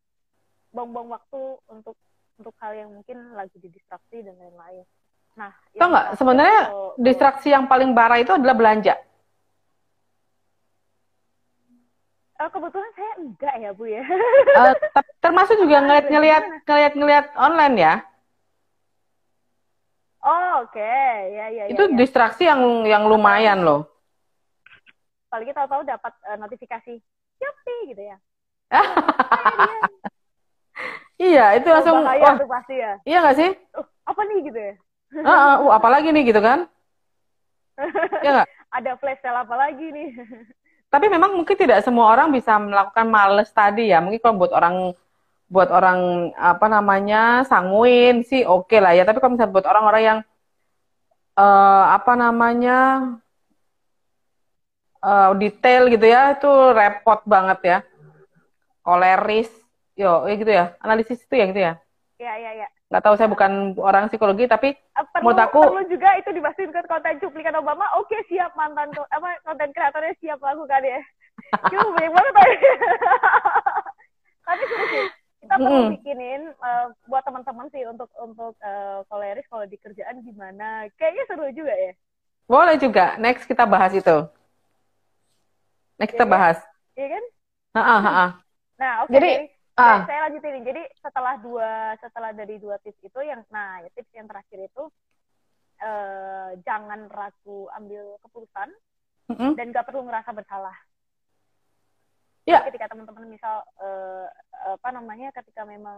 buang-buang waktu untuk untuk hal yang mungkin lagi didistraksi dan lain-lain Nah, Tahu nggak sebenarnya kalau, distraksi yang paling parah itu adalah belanja. Uh, kebetulan saya enggak ya bu ya. uh, termasuk juga ngeliat-ngeliat ngeliat-ngeliat online ya. Oh oke, okay. ya, ya ya. Itu ya, distraksi yang yang lumayan loh. Apalagi tahu-tahu dapat uh, notifikasi Shopee gitu ya. iya, itu langsung oh, wah, pasti ya. Iya nggak sih? Uh, apa nih gitu ya? uh, uh, apalagi nih gitu kan? ya gak? Ada flash sale apa lagi nih? Tapi memang mungkin tidak semua orang bisa melakukan males tadi ya. Mungkin kalau buat orang buat orang apa namanya sanguin sih oke okay lah ya. Tapi kalau misalnya buat orang-orang yang uh, apa namanya uh, detail gitu ya, itu repot banget ya. Koleris, yo, ya gitu ya. Analisis itu ya gitu ya. Iya, iya, iya nggak tahu saya bukan orang psikologi tapi uh, perlu, menurut aku perlu juga itu dimasukin ke konten cuplikan Obama. Oke okay, siap mantan apa konten kreatornya siap lakukan ya. Cuma banyak banget tapi seru sih. Kita perlu mm. bikinin uh, buat teman-teman sih untuk untuk uh, koleris kalau di kerjaan gimana. Kayaknya seru juga ya. Boleh juga. Next kita bahas itu ya, kita kan? bahas iya kan nah, uh, uh, uh. nah oke okay, jadi ah. saya lanjutin jadi setelah dua setelah dari dua tips itu yang nah ya, tips yang terakhir itu eh, jangan ragu ambil keputusan mm -hmm. dan gak perlu ngerasa bersalah Ya. Ketika teman-teman misal uh, apa namanya ketika memang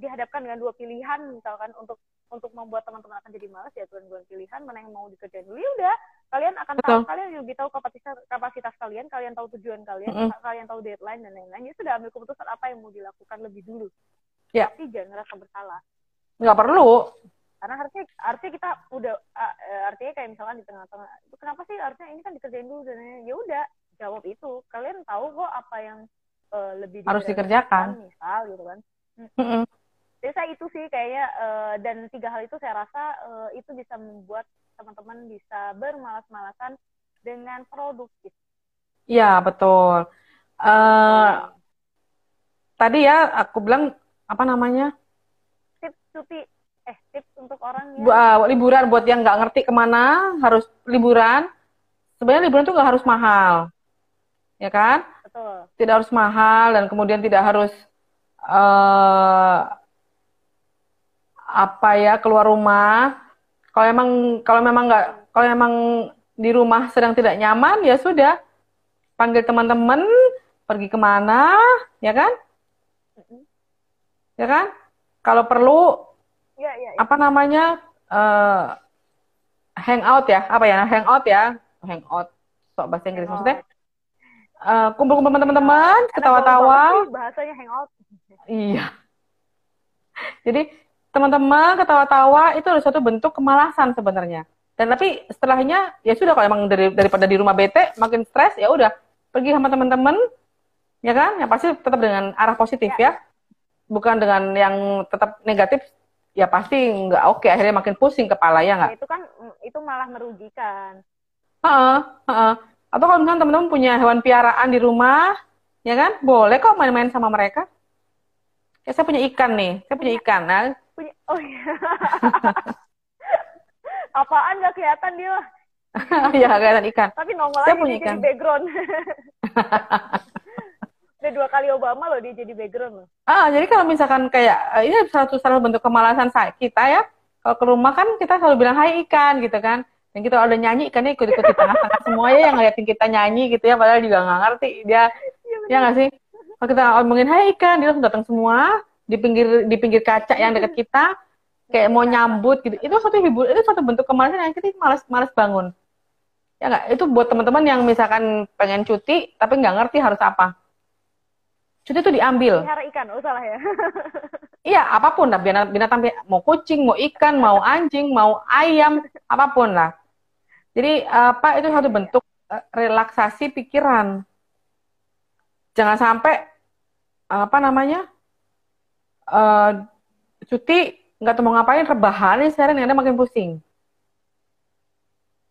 dihadapkan dengan dua pilihan misalkan untuk untuk membuat teman-teman akan jadi malas ya tuan dua pilihan mana yang mau dikerjain dulu ya udah. Kalian akan Betul. tahu kalian lebih tahu kapasitas kapasitas kalian kalian tahu tujuan kalian mm -hmm. kalian tahu deadline dan lain-lain ya sudah ambil keputusan apa yang mau dilakukan lebih dulu. Ya. Tapi jangan ngerasa bersalah. Nggak perlu. Karena harusnya artinya kita udah uh, artinya kayak misalkan di tengah-tengah kenapa sih artinya ini kan dikerjain dulu dan ya udah jawab itu. Kalian tahu kok apa yang uh, lebih harus dikerjakan. misal gitu kan. Mm-hmm. Jadi saya itu sih kayaknya uh, dan tiga hal itu saya rasa uh, itu bisa membuat teman-teman bisa bermalas-malasan dengan produktif. Iya betul. Uh, tadi ya aku bilang apa namanya? Tips cuti eh tips untuk orang yang uh, liburan buat yang nggak ngerti ke mana harus liburan. Sebenarnya liburan tuh nggak harus mahal ya kan? Betul. Tidak harus mahal dan kemudian tidak harus uh, apa ya keluar rumah. Kalau emang kalau memang nggak kalau memang di rumah sedang tidak nyaman ya sudah panggil teman-teman pergi ke mana ya kan? Ya kan? Kalau perlu ya, ya, ya. apa namanya uh, hangout ya apa ya hangout ya hangout sok bahasa Inggris maksudnya uh, kumpul-kumpul teman-teman, ketawa-tawa. Bahasanya hangout. Iya. Jadi teman-teman ketawa-tawa itu adalah suatu bentuk kemalasan sebenarnya. Dan tapi setelahnya ya sudah kalau emang dari, daripada di rumah bete makin stres ya udah pergi sama teman-teman ya kan yang pasti tetap dengan arah positif ya. ya. Bukan dengan yang tetap negatif ya pasti nggak oke akhirnya makin pusing kepala ya nggak? Ya, itu kan itu malah merugikan. Heeh, heeh. Atau kalau misalnya teman-teman punya hewan piaraan di rumah, ya kan? Boleh kok main-main sama mereka. Ya, saya punya ikan nih, saya punya ikan. Nah. Punya, oh iya. Apaan gak kelihatan dia? Iya, kelihatan ikan. Tapi nongol saya punya ikan. jadi background. Udah dua kali Obama loh dia jadi background loh. Ah, jadi kalau misalkan kayak eh, ini satu salah bentuk kemalasan saya kita ya. Kalau ke rumah kan kita selalu bilang hai ikan gitu kan yang kita udah nyanyi kan ikut-ikut di tengah-tengah semuanya yang ngeliatin kita nyanyi gitu ya padahal juga nggak ngerti dia ya nggak sih kalau kita ngomongin hai ikan dia langsung datang semua di pinggir di pinggir kaca yang dekat kita kayak mau nyambut gitu itu satu hibur itu satu bentuk kemalasan yang kita malas malas bangun Ya nggak? Itu buat teman-teman yang misalkan pengen cuti tapi nggak ngerti harus apa. Cuti itu diambil. Pelihara ikan, oh salah ya. Iya, apa pun lah binatang, binatang mau kucing, mau ikan, mau anjing, mau ayam, apa pun lah. Jadi apa itu satu bentuk eh, relaksasi pikiran. Jangan sampai apa namanya uh, cuti nggak tahu mau ngapain rebahan nih sekarang yang ada makin pusing.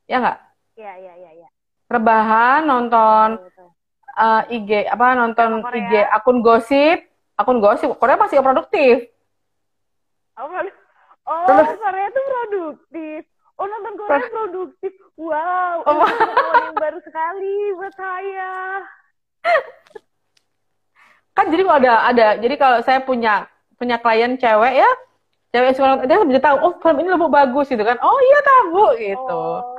Ya nggak? Iya iya iya. Ya. Rebahan nonton uh, eh, IG apa nonton IG akun gosip akun gosip Korea masih produktif oh, oh Korea tuh produktif oh nonton Korea Pro produktif wow oh. itu yang baru sekali buat saya kan jadi kalau ada ada jadi kalau saya punya punya klien cewek ya cewek suka dia bisa tahu oh film ini lebih bagus gitu kan oh iya tahu gitu oh.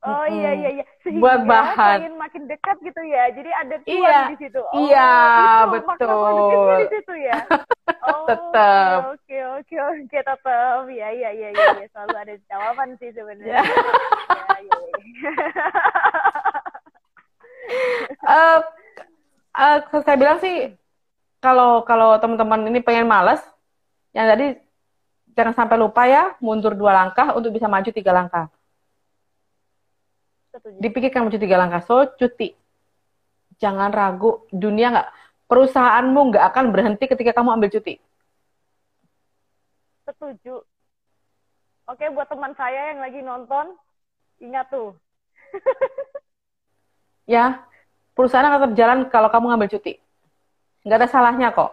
Oh iya iya iya. Sehingga buat bahan. makin makin dekat gitu ya. Jadi ada tuan iya. di situ. Oh, iya, itu, betul. di situ ya. Oh, tetap. Oke oke oke tetap. Ya ya ya ya, ya. selalu ada jawaban sih sebenarnya. ya, ya, ya. uh, uh, saya bilang sih kalau kalau teman-teman ini pengen malas, yang tadi jangan sampai lupa ya mundur dua langkah untuk bisa maju tiga langkah. Dipikirkan maju tiga langkah. So, cuti. Jangan ragu. Dunia nggak, perusahaanmu nggak akan berhenti ketika kamu ambil cuti. Setuju. Oke, buat teman saya yang lagi nonton, ingat tuh. ya, perusahaan akan tetap jalan kalau kamu ngambil cuti. Nggak ada salahnya kok.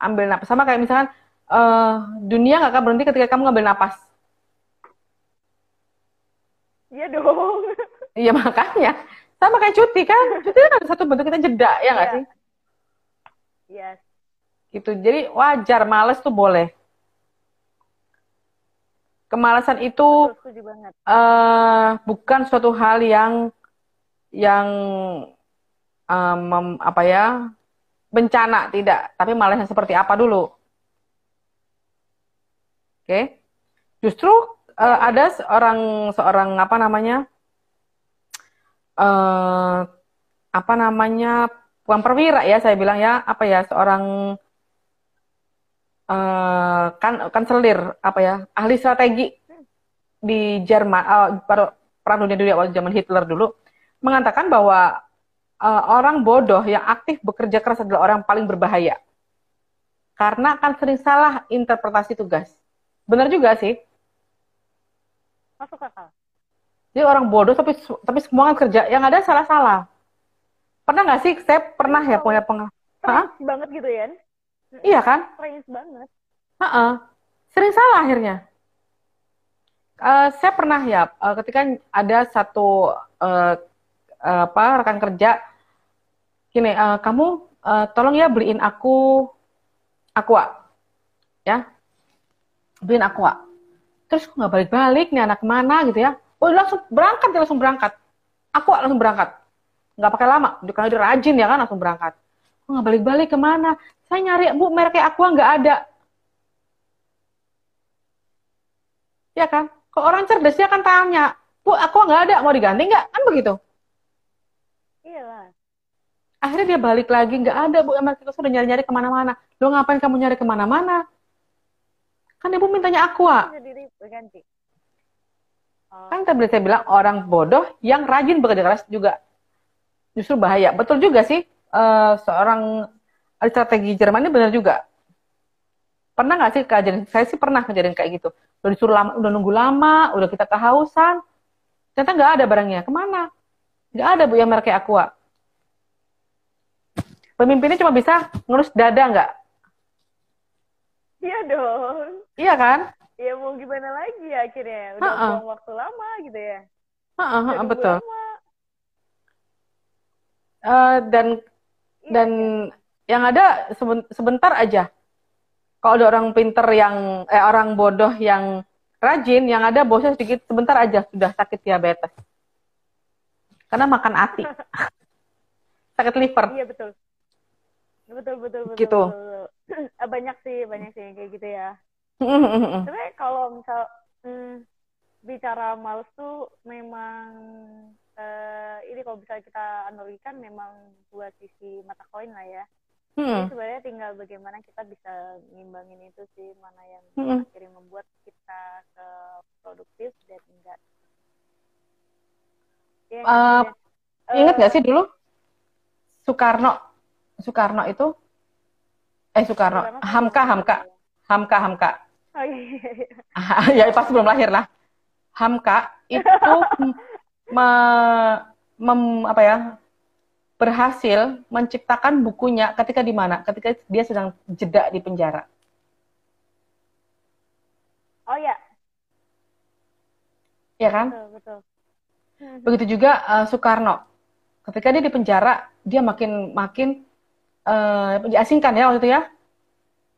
Ambil napas. Sama kayak misalkan, uh, dunia nggak akan berhenti ketika kamu ngambil napas Iya dong. Iya makanya. Sama kayak cuti kan. Cuti kan satu bentuk kita jeda, ya nggak iya. sih? Yes. Gitu. Jadi wajar, males tuh boleh. Kemalasan itu uh, bukan suatu hal yang yang um, apa ya bencana tidak, tapi malas yang seperti apa dulu. Oke, okay? justru uh, ada seorang seorang apa namanya uh, apa namanya bukan perwira ya saya bilang ya apa ya seorang uh, kan kanselir apa ya ahli strategi di Jerman uh, perang dunia waktu zaman Hitler dulu mengatakan bahwa uh, orang bodoh yang aktif bekerja keras adalah orang paling berbahaya. Karena akan sering salah interpretasi tugas. Benar juga sih. Masuk akal. Jadi orang bodoh tapi tapi semua kan kerja yang ada salah-salah. Pernah nggak sih? Saya pernah ya punya pengalaman banget gitu ya iya kan? Strange banget. Uh -uh. sering salah akhirnya. Uh, saya pernah ya uh, ketika ada satu uh, uh, apa rekan kerja gini uh, kamu uh, tolong ya beliin aku aqua ya. Beliin aqua. Terus kok nggak balik-balik nih anak mana gitu ya? Oh langsung berangkat dia langsung berangkat. Aku langsung berangkat. Nggak pakai lama karena dia rajin ya kan langsung berangkat. Kok nggak balik-balik ke mana? Saya nyari bu mereknya aku nggak ada. Ya kan? Kok orang cerdas dia akan tanya bu aku nggak ada mau diganti nggak? Kan begitu. Iya akhirnya dia balik lagi nggak ada bu emang kita sudah nyari-nyari ke mana-mana lo ngapain kamu nyari ke mana-mana Kan ibu mintanya aqua. Oh. Kan tadi saya bilang orang bodoh yang rajin bekerja keras juga justru bahaya. Betul juga sih uh, seorang strategi Jerman ini benar juga. Pernah nggak sih kejadian? Saya sih pernah kejadian kayak gitu. Udah disuruh lama, udah nunggu lama, udah kita kehausan. Ternyata nggak ada barangnya. Ke mana? Nggak ada bu yang aqua. Pemimpinnya cuma bisa ngurus dada nggak? Iya dong. Iya kan? Iya mau gimana lagi ya akhirnya udah uh -uh. buang waktu lama gitu ya. Uh -uh, uh, betul. Uh, dan iya, dan iya. yang ada sebentar aja. Kalau ada orang pinter yang eh orang bodoh yang rajin, yang ada bosnya sedikit sebentar aja sudah sakit diabetes. Karena makan ati. sakit liver. Iya betul. Betul betul betul. Gitu. Betul, betul. banyak sih banyak sih kayak gitu ya. Tapi kalau misal hmm, bicara males tuh memang uh, ini kalau bisa kita analogikan memang dua sisi mata koin lah ya. Hmm. Jadi sebenarnya tinggal bagaimana kita bisa ngimbangin itu sih mana yang hmm. akhirnya membuat kita ke produktif dan enggak. Ya, uh, uh, ingat nggak sih dulu Soekarno Soekarno itu eh Soekarno Hamka Hamka Hamka Hamka oh, iya, iya. ya pas belum lahir lah Hamka itu me, mem, apa ya berhasil menciptakan bukunya ketika di mana? Ketika dia sedang jeda di penjara. Oh ya. Ya kan? Betul, betul. Hmm. Begitu juga uh, Soekarno. Ketika dia di penjara, dia makin makin uh, diasingkan ya waktu itu ya.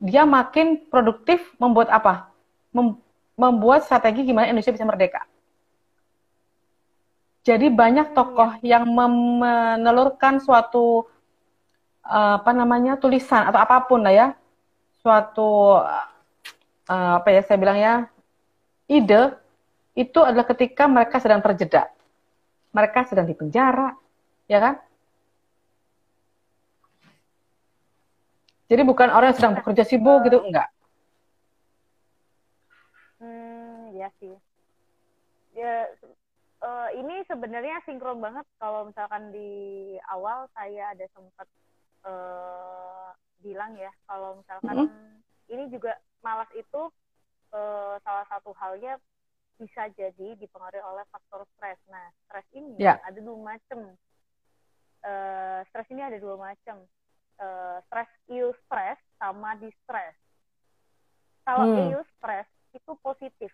Dia makin produktif membuat apa? Mem membuat strategi gimana Indonesia bisa merdeka. Jadi banyak tokoh yang menelurkan suatu apa namanya tulisan atau apa pun lah ya, suatu uh, apa ya saya bilang ya ide itu adalah ketika mereka sedang terjeda, mereka sedang di penjara, ya kan? Jadi bukan orang yang sedang bekerja sibuk gitu, enggak. Hmm, ya sih. Ya, uh, ini sebenarnya sinkron banget kalau misalkan di awal saya ada sempat uh, bilang ya kalau misalkan mm-hmm. ini juga malas itu uh, salah satu halnya bisa jadi dipengaruhi oleh faktor stres. Nah, stres ini yeah. ada dua macam. Uh, stres ini ada dua macam. Uh, stres eustress sama distress. Kalau hmm. eustress itu positif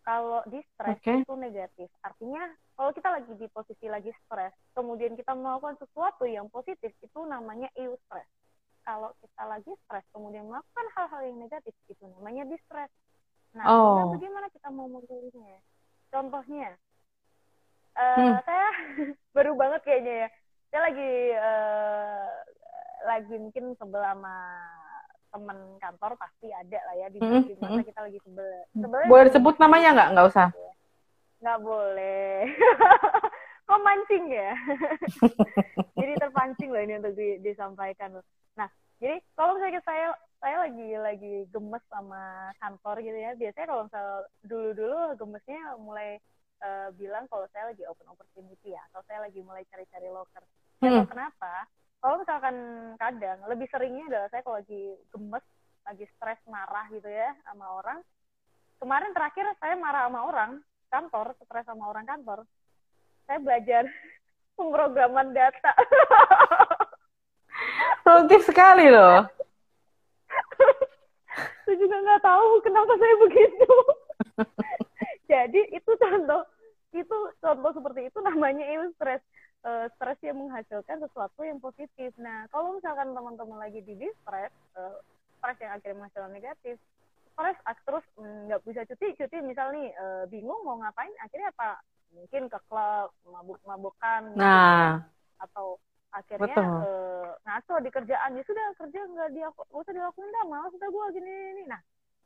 kalau di stres okay. itu negatif. Artinya kalau kita lagi di posisi lagi stres, kemudian kita melakukan sesuatu yang positif, itu namanya eustress. Kalau kita lagi stres, kemudian melakukan hal-hal yang negatif, itu namanya distress. Nah, oh. bagaimana kita mau memilihnya? Contohnya, uh, hmm. saya baru banget kayaknya ya. Saya lagi uh, lagi mungkin sebel sama teman kantor pasti ada lah ya di hmm, masa hmm. kita lagi sebel. sebel boleh disebut namanya nggak? Nggak usah. Nggak boleh. Kok mancing ya? jadi terpancing loh ini untuk di, disampaikan. Nah, jadi kalau misalnya saya saya lagi lagi gemes sama kantor gitu ya. Biasanya kalau misal dulu-dulu gemesnya mulai uh, bilang kalau saya lagi open opportunity ya, atau saya lagi mulai cari-cari loker. Hmm. kenapa? Kalau misalkan kadang lebih seringnya adalah saya kalau lagi gemes lagi stres marah gitu ya sama orang. Kemarin terakhir saya marah sama orang kantor stres sama orang kantor. Saya belajar pemrograman data. Produktif sekali loh. Saya juga nggak tahu kenapa saya begitu. Jadi itu contoh itu contoh seperti itu namanya stres uh, stres yang menghasilkan sesuatu yang positif. Nah, kalau misalkan teman-teman lagi di distress, uh, stres yang akhirnya menghasilkan negatif, stres terus mm, nggak mm, bisa cuti, cuti misal nih uh, bingung mau ngapain, akhirnya apa? Mungkin ke klub, mabuk-mabukan, nah. atau akhirnya uh, ngaco di kerjaan ya sudah kerja nggak dia usah dilakuin dah malas sudah gue gini ini nah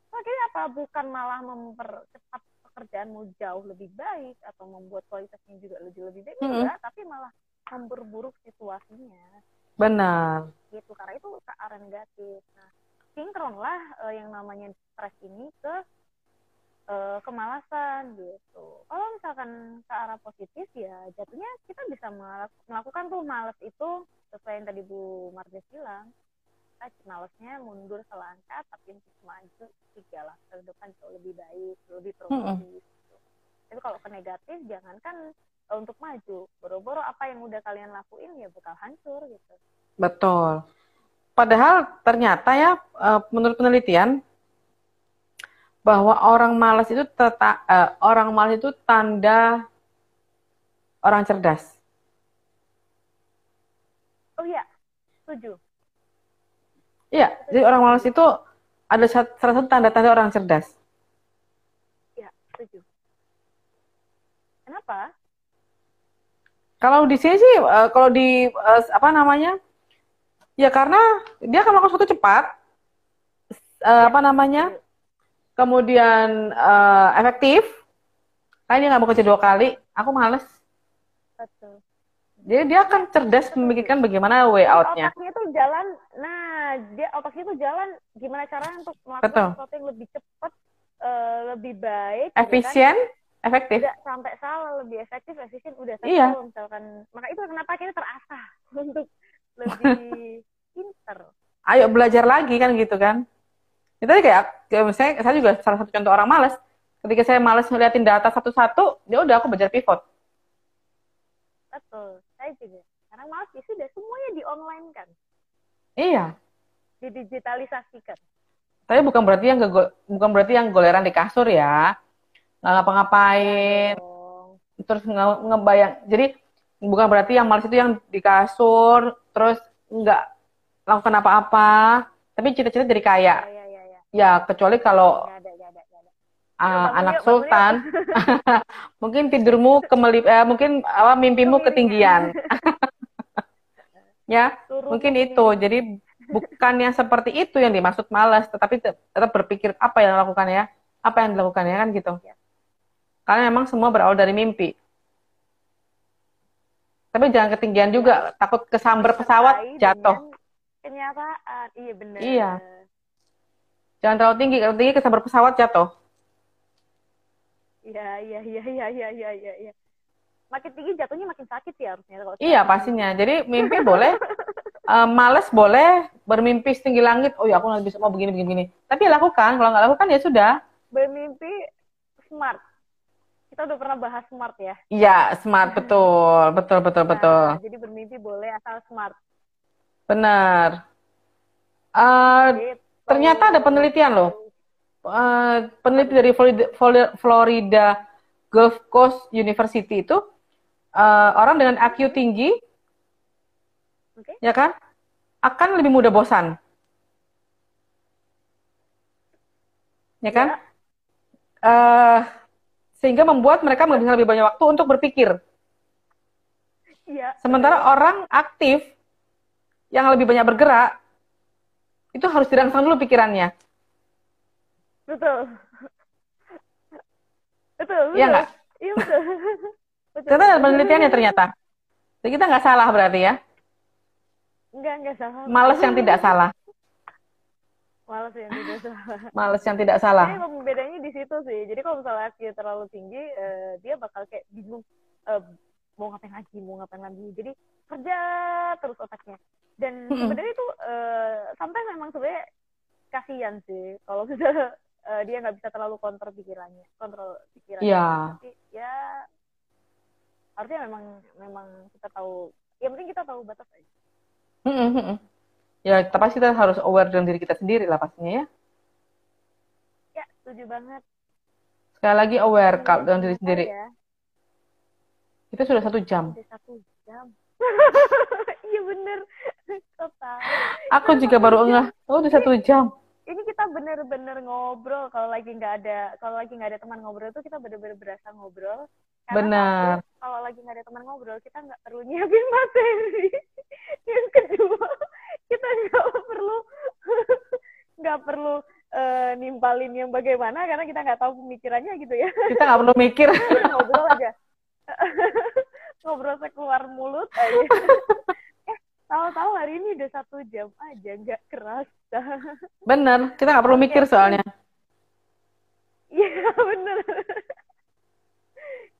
akhirnya apa bukan malah mempercepat pekerjaanmu jauh lebih baik atau membuat kualitasnya juga lebih lebih baik mm -hmm. enggak tapi malah memperburuk situasinya. Benar. Gitu karena itu ke arah negatif. Nah sinkronlah uh, yang namanya stres ini ke uh, kemalasan gitu. Kalau misalkan ke arah positif ya jatuhnya kita bisa melakukan tuh malas itu sesuai yang tadi Bu Marja bilang malesnya mundur selangkah tapi untuk maju tiga langkah ke depan jauh lebih baik lebih produktif -hmm. gitu. tapi kalau ke negatif jangankan uh, untuk maju boro-boro apa yang udah kalian lakuin ya bakal hancur gitu betul padahal ternyata ya uh, menurut penelitian bahwa orang malas itu teta, uh, orang malas itu tanda orang cerdas. Oh iya, setuju. Iya, jadi orang malas itu ada salah satu tanda-tanda orang cerdas. Iya, setuju. Kenapa? Kalau di sini sih, uh, kalau di uh, apa namanya, ya karena dia akan melakukan sesuatu cepat, uh, ya. apa namanya, kemudian uh, efektif, Karena dia nggak mau kerja dua kali, aku males. Betul. Jadi dia akan cerdas memikirkan bagaimana way out-nya. Otaknya tuh jalan, nah dia otaknya tuh jalan gimana caranya untuk melakukan Betul. sesuatu yang lebih cepat, eh, lebih baik, gitu kan. Efisien, efektif. tidak sampai salah, lebih efektif, efisien, udah tapi Iya. misalkan, maka itu kenapa kita terasah untuk lebih pinter. Ayo belajar lagi kan gitu kan. Itu tadi kayak, kayak misalnya saya juga salah satu contoh orang malas. Ketika saya malas ngeliatin data satu-satu, ya udah aku belajar pivot. Betul, saya juga. Karena malas ya sudah semuanya di online kan, Iya. Didigitalisasikan. Tapi bukan berarti yang bukan berarti yang goleran di kasur ya. Nggak ngapa-ngapain, Dong. terus nge- ngebayang. Jadi bukan berarti yang malas itu yang di kasur, terus nggak lakukan apa-apa, tapi cita-cita jadi kaya. Ya, ya, ya, ya. Ya, kecuali kalau Nggak ada, nggak ada, ada. uh, bangun anak sultan, mungkin tidurmu kemelip, eh, mungkin apa mimpimu ketinggian. ya, Turun mungkin itu. Jadi bukan yang seperti itu yang dimaksud malas, tetapi te- tetap berpikir apa yang dilakukan ya, apa yang dilakukan ya kan gitu. Ya. Karena memang semua berawal dari mimpi. Tapi jangan ketinggian juga, takut kesambar pesawat jatuh. Kenyataan, iya benar. Iya. Jangan terlalu tinggi, kalau tinggi kesambar pesawat jatuh. Iya, iya, iya, iya, iya, iya, iya, iya. Makin tinggi jatuhnya makin sakit sih harusnya kalau Iya pastinya. Jadi mimpi boleh, eh, males boleh, bermimpi setinggi langit. Oh ya aku nanti bisa mau begini begini begini. Tapi lakukan. Kalau nggak lakukan ya sudah. Bermimpi smart. Kita udah pernah bahas smart ya. Iya smart betul, betul betul betul. Nah, jadi bermimpi boleh asal smart. Benar. Gitu. ternyata ada penelitian loh. Eh, peneliti dari Florida, Florida- Gulf Coast University itu eh, orang dengan IQ tinggi, Oke. ya kan, akan lebih mudah bosan. Ya kan? Eh, sehingga membuat mereka menghabiskan lebih banyak waktu untuk berpikir. Iya. Sementara orang aktif yang lebih banyak bergerak itu harus dirangsang dulu pikirannya. Betul. Betul. Iya nggak? Iya betul. betul. Ternyata ada penelitiannya ternyata. Jadi kita nggak salah berarti ya. Enggak, enggak salah. Males yang tidak salah. Males yang tidak salah. Males yang tidak salah. Jadi pembedanya di situ sih. Jadi kalau misalnya IQ terlalu tinggi, eh, dia bakal kayak bingung eh, mau ngapain lagi, mau ngapain lagi. Jadi kerja terus otaknya. Dan sebenarnya itu eh, sampai memang sebenarnya kasihan sih kalau misalnya eh, dia nggak bisa terlalu kontrol pikirannya, kontrol pikirannya. Iya. Tapi ya harusnya memang memang kita tahu. Yang penting kita tahu batas aja. Mm-mm, mm-mm. Ya, tapi kita harus aware dengan diri kita sendiri lah pastinya ya. Ya, setuju banget. Sekali lagi aware kalau dengan diri sendiri. Ya. Itu sudah satu jam. Satu jam. Iya bener. Total. Aku juga baru ngeh. Oh, udah satu jam. Ini kita bener-bener ngobrol kalau lagi nggak ada kalau lagi nggak ada teman ngobrol tuh kita bener-bener berasa ngobrol. Karena Benar. kalau lagi nggak ada teman ngobrol kita nggak perlu nyiapin materi. Yang kedua kita nggak perlu nggak perlu eh, nimpalin yang bagaimana karena kita nggak tahu pemikirannya gitu ya. Kita nggak perlu mikir. ngobrol aja ngobrol sekeluar mulut aja eh tahu-tahu hari ini udah satu jam aja nggak kerasa Bener. Kita nggak perlu mikir soalnya. iya bener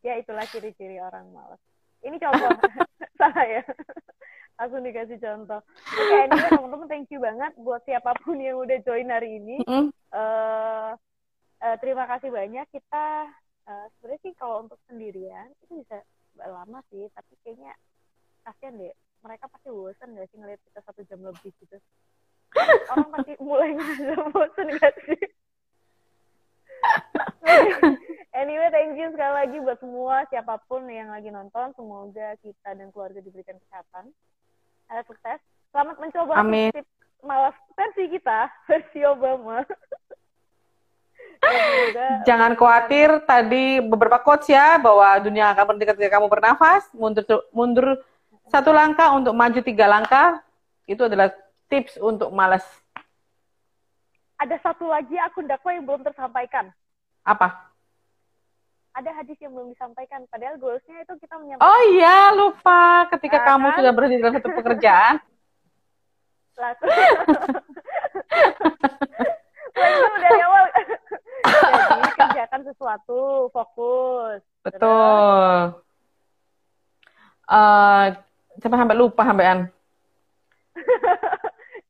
ya itulah ciri-ciri orang malas. Ini contoh. Salah ya. Langsung dikasih contoh. Oke anyway teman-teman thank you banget buat siapa pun yang udah join hari ini. Mm-mm. eh eh, terima kasih banyak. Kita eh, sebenarnya sih kalau untuk sendirian itu bisa lama sih tapi kayaknya kasihan deh. Mereka pasti bosan gak sih ngeliat kita satu jam lebih gitu? Orang pasti mulai ngerasa bosan gak sih anyway thank you sekali lagi buat semua siapa pun yang lagi nonton semoga kita dan keluarga diberikan kesehatan ada sukses selamat mencoba Amin. tips malas versi kita versi Obama semoga Jangan khawatir tadi beberapa quotes ya bahwa dunia akan berhenti ketika kamu bernafas, mundur mundur satu langkah untuk maju tiga langkah. Itu adalah tips untuk malas. ada satu lagi akun dakwah yang belum tersampaikan Apa? Ada hadis yang belum disampaikan. Padahal goalsnya itu kita menyampaikan. Oh iya, lupa. Ketika Nah, kamu kan? sudah berada dalam satu pekerjaan, Laku. Langsung dari awal. Jadi kerjakan sesuatu, fokus. betul. Eh, sampai sampai lupa sampean.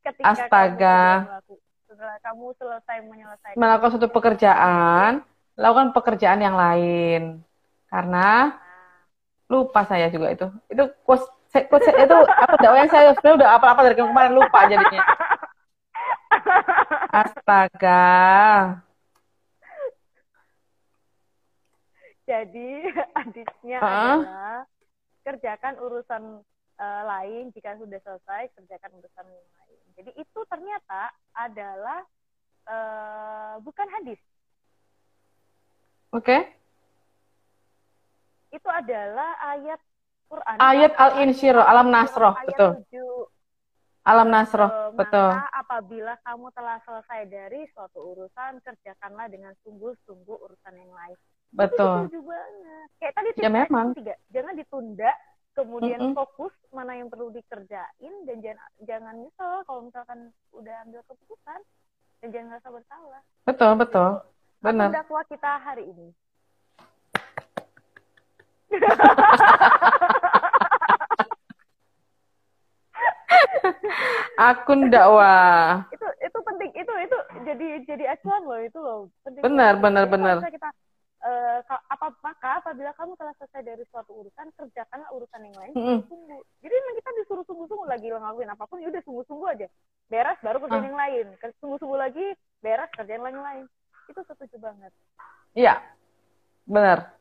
Ketika Astaga. Kamu setelah kamu selesai menyelesaikan Melakukan suatu pekerjaan, lakukan pekerjaan yang lain. Karena lupa saya juga itu. Itu quotes, itu apa dakwah yang saya sebenarnya udah apa-apa dari kemarin lupa jadinya. Astaga. Jadi hadisnya Hah? adalah kerjakan urusan eh, lain jika sudah selesai kerjakan urusan yang lain. Jadi itu ternyata adalah eh, bukan hadis. Oke. Itu adalah ayat Quran. Ayat Al-Insyirah, Alam Nasroh, Ayat betul. 7. Alam Nasroh, Eh, betul. Maka apabila kamu telah selesai dari suatu urusan, kerjakanlah dengan sungguh-sungguh urusan yang lain. Betul. Itu setuju banget. Kayak tadi Ya, memang. tiga, jangan ditunda, kemudian Mm-mm. fokus mana yang perlu dikerjain dan jangan jangan nyesel kalau misalkan udah ambil keputusan dan jangan ngerasa bersalah. Betul, betul. Apa Benar. dakwah kita hari ini? Akun dakwah. itu itu penting itu itu jadi jadi acuan loh itu loh penting Benar, benar, Jadi benar. kita ka- apa maka apabila kamu telah selesai dari suatu urusan kerjakanlah urusan yang lain Mm-mm. sungguh jadi emang kita disuruh sungguh-sungguh lagi ngelakuin apa pun ya udah sungguh-sungguh aja beres baru kerjain Ah. yang lain sungguh-sungguh lagi beres kerjain yang lain itu setuju banget Iya. Benar.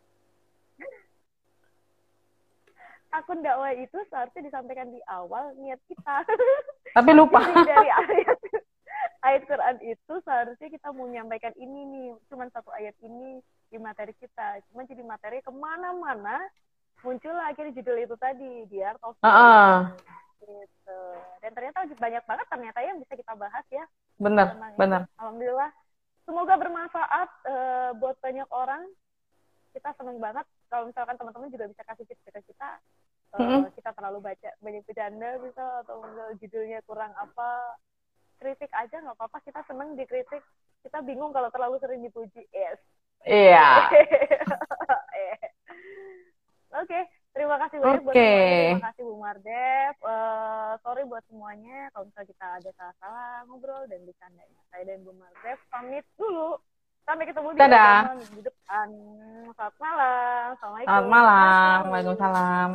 akun dakwah itu seharusnya disampaikan di awal niat kita Tapi lupa. Jadi dari ayat ayat Quran itu seharusnya kita mau menyampaikan ini nih cuman satu ayat ini di materi kita cuma jadi materi ke mana-mana muncul akhirnya judul itu tadi di Art of Ah, gitu dan ternyata banyak banget ternyata yang bisa kita bahas ya benar, benar. alhamdulillah semoga bermanfaat eh, buat banyak orang kita seneng banget kalau misalkan teman-teman juga bisa kasih tips ke kita Eh, Mm-mm. kita terlalu baca banyak bercanda bisa atau misal judulnya kurang apa kritik aja nggak apa-apa kita seneng dikritik kita bingung kalau terlalu sering dipuji yes Iya. Eh. Oke, terima kasih banyak buat Oke. semuanya. Terima kasih Bu Mardev. Eh, sorry buat semuanya kalau misalnya kita ada salah-salah ngobrol dan bercandanya. Saya dan Bu Mardev pamit dulu. Sampai ketemu di Dadah. depan. Selamat malam. Assalamualaikum. Selamat malam. Waalaikumsalam.